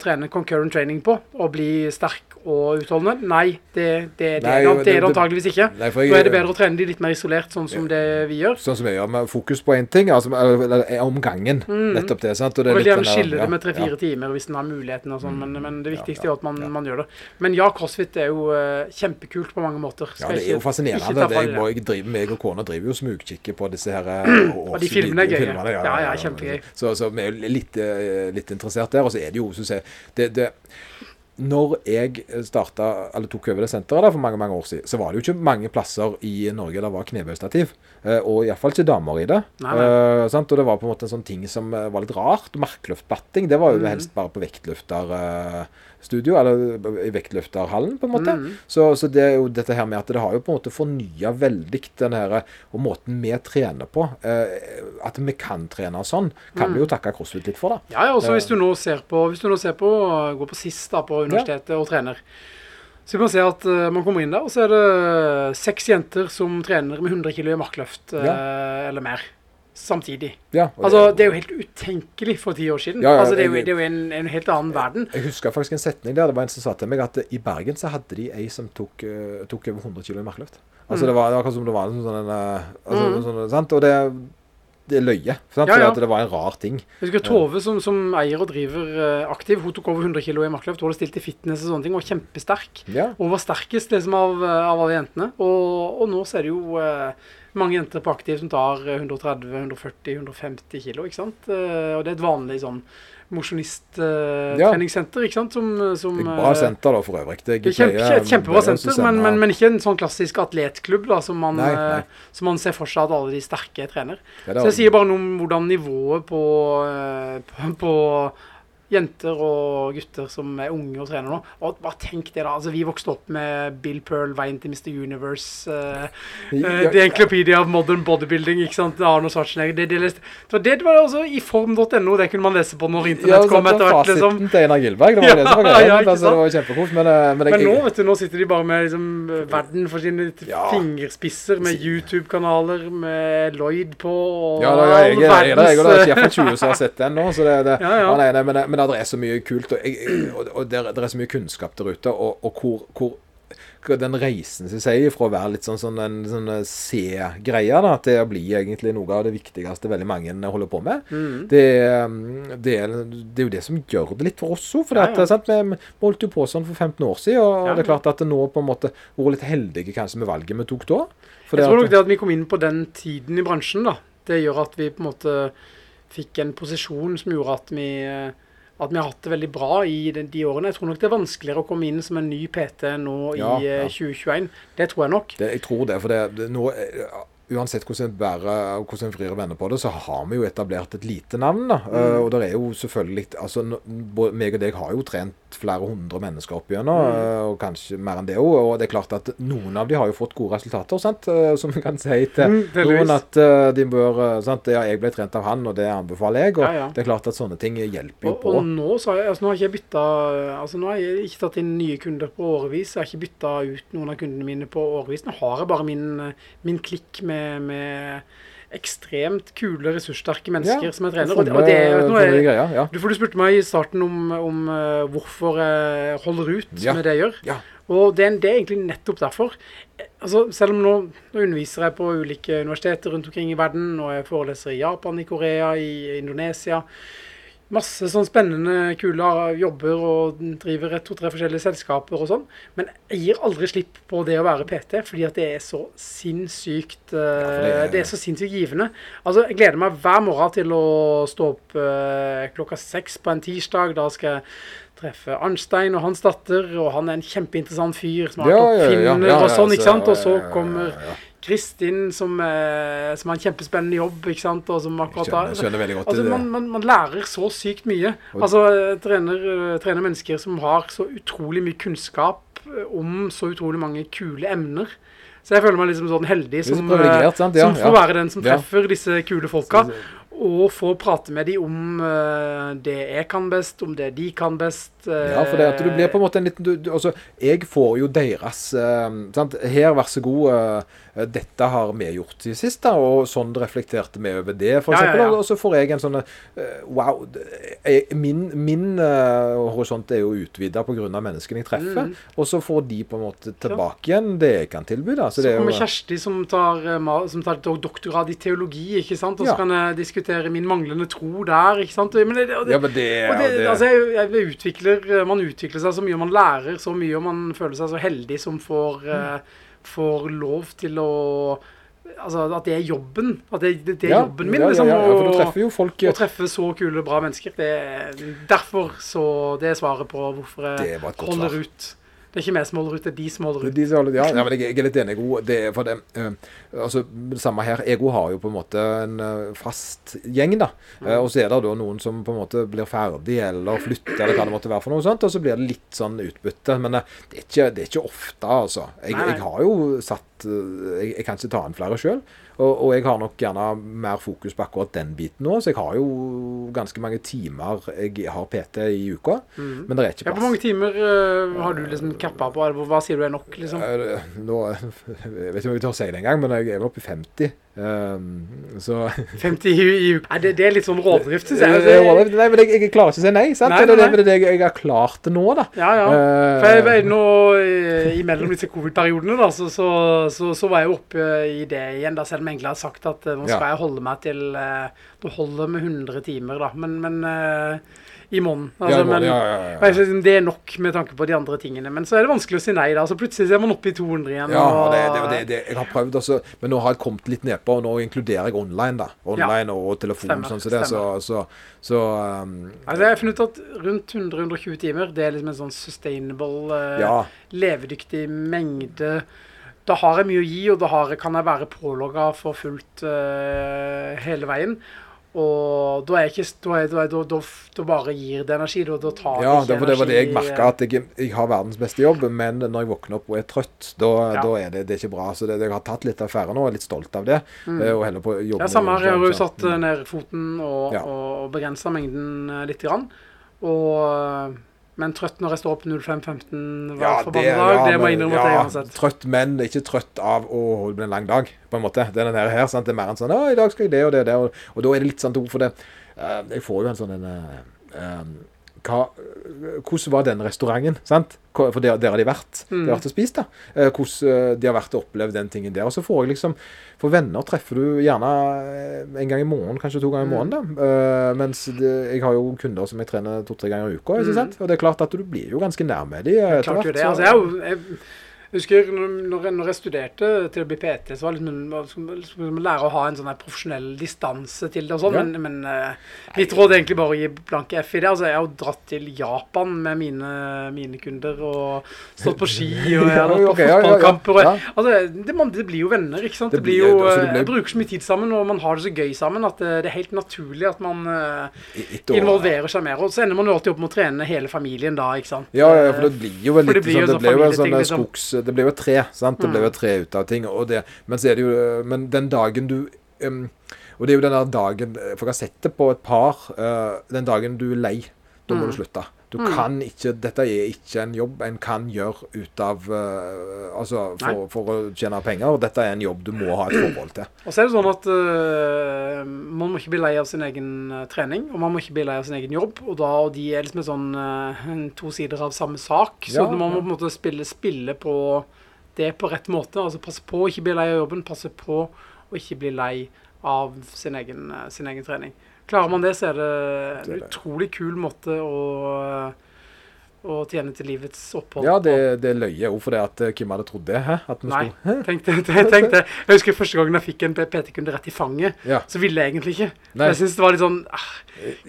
trene concurrent training på, Å bli sterk og utholdende? Nei, det, det, det, Nei, det, er det antageligvis ikke. Nei, jeg- Nå er det bedre å trene de litt mer isolert, sånn som det vi gjør. Sånn som vi gjør, med fokus på én ting, altså eller, om gangen. Nettopp det. sant? Og det er vil litt gjerne skille det med ja. tre-fire timer hvis en har muligheten og sånn, men, men det viktigste ja, er jo at man, man gjør det. Men ja, crossfit er jo uh, kjempekult på mange måter. Ja, det er jo fascinerende. ikke ikke Det, jeg, må, jeg driver, meg og kona driver jo smugkikker på disse her eh, Og de filmene er gøye. Ja, Ja, ja, kjempegøy. Så, så vi er jo litt, eh, litt interessert der. Og så er det jo, som du sier det, det, når jeg starta, eller tok over det senteret der for mange mange år siden, så var det jo ikke mange plasser i Norge der var knebøystativ. Og iallfall ikke damer i det. Nei, nei. Uh. Og det var på en måte en sånn ting som var litt rart. Markløftbatting, det var jo Mhm. helst bare på vektløfterstudio, eller i vektløfterhallen, på en måte. Mm. Så, så det er jo dette her med at det har jo på en måte fornya veldig den her, og måten vi trener på. Eh, at vi kan trene sånn, kan mm. vi jo takke CrossFit litt for, da. Ja, ja, også hvis du nå ser på, hvis du nå ser på, går på sist da, på universitetet og trener, så kan man se at uh, man kommer inn der, og så er det seks jenter som trener med 100 kg i markløft ja. eller mer, samtidig. Ja, det, Altså, det er jo helt utenkelig for ti år siden. Ja, ja, altså, det er jo, det er jo en, en helt annen verden. Jeg husker faktisk en setning der. Det var en som sa til meg at i Bergen så hadde de ei som tok, uh, tok over 100 kg i markløft. Altså Mm. det, var, det var akkurat som det var en sånn en, eh, altså, Mm. sånn, sant? Og det, det løye. Sant? Ja, ja. det var en rar ting. Jeg husker Tove, som, som eier og driver eh, aktiv, hun tok over 100 kg i markløft. Hun hadde stilt i fitness og sånne ting, og var kjempesterk. Ja. Og var sterkest liksom, av, av alle jentene. Og, og nå så er det jo eh, mange jenter på aktiv som tar eh, 130, 140, 150 kilo, ikke sant? Eh, og det er et vanlig sånn mosjonisttreningssenter, ikke sant? Som, som Det er et bra eh, senter da, for øvrig. Det er kjempe, et kjempebra senter, men, men, men ikke en sånn klassisk atletklubb da, som man, Nei, nei. eh, som man ser for seg at alle de sterke trener. Ja, Så jeg sier bare noe om hvordan nivået på, eh, på, på jenter og gutter som er unge og trener nå. Og bare tenk det da, altså vi vokste opp med Bill Pearl, veien til Mr. Universe, uh, uh, The Enclopedia of Modern Bodybuilding, ikke sant, Arnold Schwarzenegger. Det, det, leste- så det var også i form.no, det kunne man lese på når ja, internett kom etter var hvert, liksom. fasiten til Einar Gilberg. Det var Ja, det som var ja, greia. altså, det var jo kjempekult. Men, eh, men, jeg, Men nå, vet du, nå sitter de bare med liksom, verden for sine Ja. fingerspisser, med YouTube-kanaler, med Lloyd på, og Ja, da, jeg, jeg, jeg, jeg, jeg, jeg, jeg, jeg er iallfall 20 som har sett den nå. Så det, det, Ja, ja. nei, nei, men, men det er så mye kult, og, og, og det, er så mye kunnskap der ute. Og, og hvor, hvor den reisen som sier fra å være litt sånn, sånn en sånn C-greie da, til å bli egentlig noe av det viktigste veldig mange holder på med. mm. Det, um, det, er, det er jo det som gjør det litt for oss òg. For Ja, ja. vi, vi holdt jo på sånn for 15 år siden, og Ja, det er klart at det nå på en måte vært litt heldige kanskje med valget vi tok da. Jeg tror nok det at vi kom inn på den tiden i bransjen, da, det gjør at vi på en måte fikk en posisjon som gjorde at vi, eh, at vi har hatt det veldig bra i de, de årene. Jeg tror nok det er vanskeligere å komme inn som en ny PT nå Ja, i eh, ja. 2021. Det tror jeg nok. Det, jeg tror det, for det, det nå, eh, Uansett hvordan en bærer og hvordan en vrir og vender på det, så har vi jo etablert et lite navn. da. Mm. Uh, og det er jo selvfølgelig altså, meg og deg har jo trent flere hundre mennesker opp igjennom, Mm. eh, og kanskje mer enn det òg. Og det er klart at noen av de har jo fått gode resultater, sant? Eh, som vi kan si til Mm, noen at eh, de bør sant? Ja, jeg ble trent av han, og det anbefaler jeg. Og Ja, ja. det er klart at sånne ting hjelper jo Og, på. og nå, jeg, altså, nå har ikke jeg bytta altså, Nå har jeg ikke tatt inn nye kunder på årevis. Jeg har ikke bytta ut noen av kundene mine på årevis. Nå har jeg bare min, min klikk med, med ekstremt kule, ressurssterke mennesker som jeg trener. Og, det- og det, vet fulle er, ja. du, for du spurte meg i starten om, om uh, hvorfor jeg holder ut Ja. med det jeg gjør. Ja. Og det er, det er egentlig nettopp derfor. Altså, selv om nå, nå underviser jeg på ulike universiteter rundt omkring i verden, og jeg foreleser i Japan, i Korea, i Indonesia. Masse sånn spennende, kule jobber og driver et, to-tre forskjellige selskaper og sånn. Men jeg gir aldri slipp på det å være PT, fordi at det er så sinnssykt uh, ja, det er- Det er så sinnssykt givende. Altså, jeg gleder meg hver morgen til å stå opp uh, klokka seks på en tirsdag. Da skal jeg treffe Arnstein og hans datter, og han er en kjempeinteressant fyr som har vært ja, oppfinner ja, ja, og sånn, ikke sant? Og så kommer. Kristin, som, eh, som har en kjempespennende jobb, ikke sant? Og som akkurat skjønner, skjønner veldig godt Altså, man, man, man lærer så sykt mye. Altså, jeg trener, eh, trener mennesker som har så utrolig mye kunnskap eh, om så utrolig mange kule emner. Så jeg føler meg liksom sånn heldig som, eh. Ja, som får ja. være den som Ja. treffer disse kule folka. Og få prate med dem om uh, det jeg kan best, om det de kan best. Uh, Ja, for det at du blir på en måte en liten du, du, altså, Jeg får jo deres uh, sant? Her, vær så god. dette har vi gjort til sist, da, og sånn reflekterte vi over det, for Ja, ja, ja. Og så får jeg en sånn Wow. jeg, min min horisont er jo utvida pga. menneskene jeg treffer. Mm. Og så får de på en måte tilbake igjen det jeg kan tilby. da. Så Så det er kommer Kjersti som tar, som tar doktorgrad i teologi, ikke sant? Og så kan jeg diskutere min manglende tro der, ikke sant? Men det, og det, Ja, men det, det, altså, jeg, jeg utvikler, man utvikler seg så mye, og man lærer så mye, og man føler seg så heldig som får, Mm. uh, får lov til å altså, at det er jobben. At det, det, det er Ja, jobben min, liksom. ja, ja, for du treffer jo folk å treffe så kule, bra mennesker. Det er, derfor så Det er svaret på hvorfor jeg holder svar. ut. Det er ikke vi som holder ut, det er de som holder ut. De som holder- ja, ja, men jeg, jeg er litt enig. Det, for det, uh, altså, det samme her. Ego har jo på en måte en uh, fast gjeng, da. Eh, og så er det da noen som på en måte blir ferdig eller flytter, eller hva det måtte være for noe sånt. Og så blir det litt sånn utbytte. Men eh, det, er ikke, det er ikke ofte, altså. Jeg, jeg har jo satt eh, jeg, jeg kan ikke ta inn flere sjøl. Og, og jeg har nok gjerne mer fokus på akkurat den biten nå. Så jeg har jo ganske mange timer jeg har PT i uka. Men det er ikke Ja, plass. Hvor mange timer uh, har du liksom kappa på? Eller Hva sier du er nok, liksom? Eh, Nå, jeg vet ikke om jeg tør si det engang, men jeg er oppe i 50. Um, så 50 i, uka? Det, det er litt sånn rovdrift, synes Eh, jeg. Det- Nei, men jeg, jeg klarer ikke å si nei. sant? Nei, det er nei, det, er det det jeg, har klart til nå, da. Ja, ja. Uh, For jeg nå eh, imellom disse covid-periodene, da, så, så, så, så var jeg oppe i det igjen, da, selv om jeg egentlig har sagt at eh, nå skal Ja. jeg holde meg til Nå holder med 100 timer, da, men, men eh, i måneden. Altså, men- ja, ja, ja, Det er nok med tanke på de andre tingene. Men så er det vanskelig å si nei, da. Så plutselig er man oppe i 200 igjen. Ja, og- det, det, det, det, jeg har prøvd også, men nå har jeg kommet litt nedpå, og nå inkluderer jeg online, da. Online og, og telefon, Stemmer, sånn som det. Så, så, så um, Altså, jeg har funnet ut at rundt 100-120 timer, det er liksom en sånn sustainable, uh, levedyktig mengde. Da har jeg mye å gi, og da har jeg, kan jeg være pålogga for fullt uh, hele veien. Og da ikke da, da, da, bare gir det energi. Da, tar Ja, det ikke var- det var det jeg energi, merka, at jeg, jeg har verdens beste jobb, men når jeg våkner opp og er trøtt, da, Ja. er det, det er ikke bra. Så det, jeg har tatt litt affære nå, og er litt stolt av det. Mm. Og heller på å jobbe Mm. Ja, samme her. Jeg har jo satt eh, ned foten og, Ja. og, begrensa mengden eh, litt. Grann. Og, eh, men trøtt når jeg står opp 05.15 hver Ja, forbanna dag, det må jeg innrømme at jeg ja, uansett. Trøtt, men ikke trøtt av å holde på en lang dag, på en måte. Det er den her, her sant? Det er mer enn sånn Å, i dag skal jeg det og det og det. Og, og da er det litt sånn for det uh, Jeg får jo en sånn en uh, eh, hva, hvordan var den restauranten? sant? For der, der har de vært. Mm. De har vært og spist, da. Eh, hvordan eh, de har vært og opplevd den tingen der. Og så får jeg liksom For venner treffer du gjerne eh, en gang i måneden, kanskje to ganger i måneden. da. Eh, mens det, jeg har jo kunder som jeg trener to-tre ganger i uka. Mm. Og det er klart at du blir jo ganske nær med dem etter hvert. det. Altså, jeg, jo- jeg husker når, når, jeg, studerte til å bli PT, så var det liksom, liksom, liksom lære å ha en sånn profesjonell distanse til det og sånn, Ja. men, men eh, mitt råd er egentlig bare å gi blanke F i det. Altså, jeg har jo dratt til Japan med mine, mine kunder og stått på ski, og jeg har dratt på Ok, ja, ja, ja. fotballkamper. Altså, det, man, det blir jo venner, ikke sant? Det blir jo, altså, eh, blir- jeg bruker så mye tid sammen, og man har det så gøy sammen, at det, det er helt naturlig at man eh, involverer seg mer. Og så ender man jo alltid opp med å trene hele familien da, ikke sant? Ja, ja, for det blir jo veldig For det blir jo sånn, det sånn ble jo en sånn eh, liksom. skogs... Det ble jo et tre, sant? Det ble jo et tre ut av ting. Og det, men så er det jo Men den dagen du um, Og det er jo den der dagen Folk har sett det på et par. Uh, den dagen du er lei, da må du slutte. Du kan ikke Dette er ikke en jobb en kan gjøre ut av uh, Altså for, for å tjene penger. og Dette er en jobb du må ha et forhold til. Og så er det sånn at uh, man må ikke bli lei av sin egen øh, trening, og man må ikke bli lei av sin egen jobb. Og da, og de er liksom en sånn uh, to sider av samme sak. Så Ja, man må på en måte spille, spille på det på rett måte. Altså passe på å ikke bli lei av jobben, passe på å ikke bli lei av sin egen, sin egen trening. Klarer man det, så er det en utrolig kul måte å, øh, å tjene til livets opphold Ja, det, det, det løyer òg for det at eh, hvem hadde trodd det? Hæ? Nei, tenk det, tenk, det. Jeg husker første gangen jeg fikk en PT-kunde rett i fanget. Ja. Så ville jeg egentlig ikke. Nei. Jeg synes det var litt sånn ah,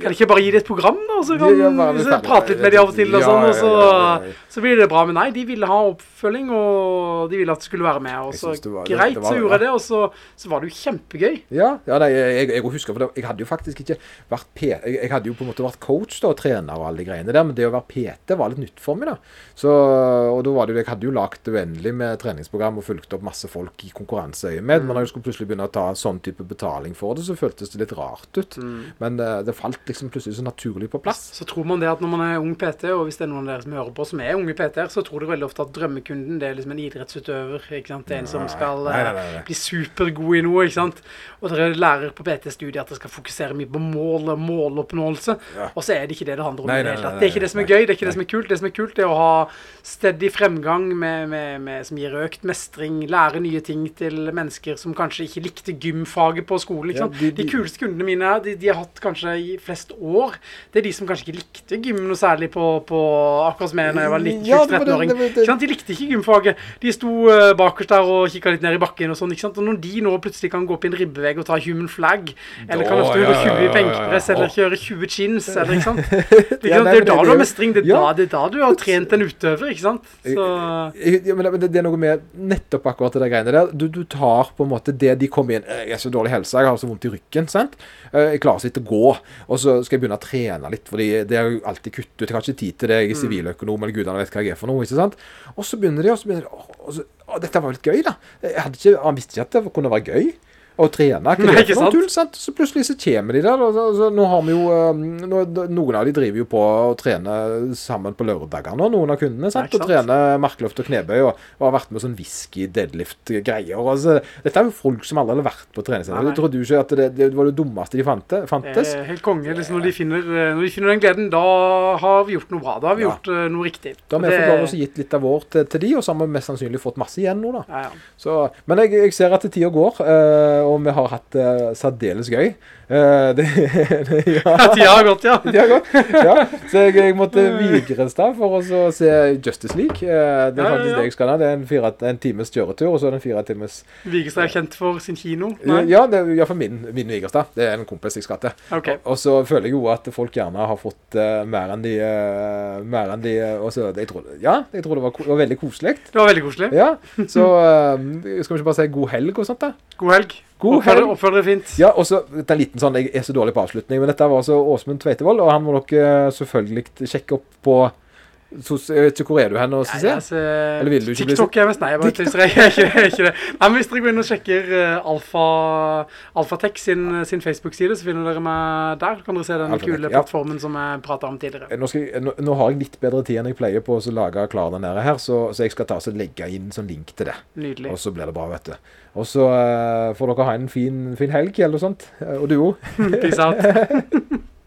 Kan ikke bare gi det et program, da? Så kan Ja, så prate litt med de av og til, og sånn. Og så, så blir det bra. Men nei, de ville ha oppfølging, og de ville at det skulle være med. Og så var- greit, det var- så gjorde jeg det, og så, så var det jo kjempegøy. Ja, ja nei, jeg, jeg, jeg husker, for det, jeg hadde jo faktisk ikke vært P... Jeg, jeg hadde jo på en måte vært coach da, og trener og alle de greiene der, men det å være PT var litt nytt for meg. da. Så, og da var det jo, Jeg hadde jo lagd uendelig med treningsprogram og fulgt opp masse folk i konkurranseøyemed, men når jeg skulle plutselig begynne å ta sånn type betaling for det, så føltes det litt rart ut. Men eh, det falt liksom plutselig så naturlig på plass. Så tror man det at når man er ung PT, og hvis det er noen av dere som hører på som er unge PT-er, så tror dere veldig ofte at drømmekunden det er liksom en idrettsutøver. ikke sant? Det er en som skal Nei, nei, eh, nei, nei. bli supergod i noe. ikke sant? Og dere lærer på PT-studiet at dere skal fokusere mye på mål og måloppnåelse. Ja. Og så er det ikke det det handler om. I det hele tatt. Det er ikke det som er gøy, det er ikke det som er kult. Det som er kult, er å ha steady fremgang med, med, med, som gir økt mestring, lære nye ting til mennesker som kanskje ikke likte gymfaget på skolen. Ikke Ja, sant? de- de, de- kuleste kundene mine her, de, de har hatt kanskje i flest år. Det er de som kanskje ikke likte gym noe særlig på, på akkurat som jeg da jeg var det- 13-åring. det var det- Ikke sant? De likte ikke gymfaget. De sto uh, bakerst der og kikka litt ned i bakken og sånn. ikke sant? Og når de nå plutselig kan gå opp i en ribbevegg og ta human flag, eller kan løfte ja, ja, 120 i ja, ja, ja. benkpress, eller kjøre 20 chins, eller ikke sant? Det, ikke sant? det er da du har mestring. Det er, Ja. da, det er da du har trent en utøver, ikke sant? Så ja, men det, det er noe med nettopp akkurat det der greiene der. Du, du tar på en måte det de kommer inn «Eh, Jeg er så dårlig helse, jeg har så vondt i ryggen. sant? Eh, Jeg klarer så ikke å gå. Og så skal jeg begynne å trene litt, fordi det er jo alltid kutt ut. Jeg har ikke tid til det, jeg er siviløkonom, eller gudene vet hva jeg er for noe. ikke sant? Og så begynner de, og så begynner de «Åh, og å, Dette var jo litt gøy, da. Jeg hadde ikke, Han visste ikke at det kunne være gøy. Å trene. Hva Nei, ikke sant? tull? sant? Så plutselig så kommer de der. Og så, så nå har vi jo eh, nå, Noen av de driver jo på å trene sammen på lørdager nå, noen av kundene. sant? Og sant? trener markløft og knebøy og, og har vært med sånn whisky-deadlift-greier. Altså, Dette er jo folk som aldri har vært på Nei, treningssenter. nei. Du trodde jo ikke at det, det var det dummeste de fant, fantes. eh, helt konge. Liksom, når, de finner, eh, når de finner den gleden, da har vi gjort noe bra. Da har vi Ja. gjort uh, noe riktig. Da har vi Det- fått lov å gitt litt av vår til, til de, og så har vi mest sannsynlig fått masse igjen nå, da. ja, ja. Så, men jeg, jeg ser at tida går, eh, og vi har hatt det særdeles gøy. Eh, det, ja. Ja, Tida har gått, ja. Ja, ja, så jeg, jeg måtte Vigrestad for å se Justice League. Uh, Det er Ja, ja, faktisk ja. det jeg skal ha. Det er en, fire, en times kjøretur, og så er det en fire times Vigestad er kjent for sin kino. Nei? Ja, det er iallfall min, min Vigrestad. Det er en kompis jeg skal til. Okay. Og så føler jeg jo at folk gjerne har fått uh, mer enn de uh, Mer enn de eh, så, jeg tror, Ja, jeg tror det var, det var veldig koselig. Det var veldig koselig. Ja, så eh, skal vi ikke bare si god helg og sånt, da? God helg. God helg. Oppfør dere fint. Ja, og så en liten sånn Jeg er så dårlig på avslutning, men dette var altså Åsmund Tveitevold, og han må dere eh, selvfølgelig sjekke opp på Jeg vet ikke hvor er du hen og Nei, se? altså, Eller vil du ikke bli TikTok er mest Nei, jeg bare tøyser. Jeg ikke, ikke det. Nei, men Hvis dere går inn og sjekker uh, Alfa, Alfatech sin, sin Facebook-side, så finner dere meg der. kan dere se den Alphatech, kule ja. plattformen som jeg prata om tidligere. Nå, skal jeg, nå, nå har jeg litt bedre tid enn jeg pleier på å lage klar den der her, så, så jeg skal ta og legge inn sånn link til det. Nydelig. Og så blir det bra, vet du. Og så uh, får dere ha en fin, fin helg eller sånt. Eh, Og du òg. Peace out.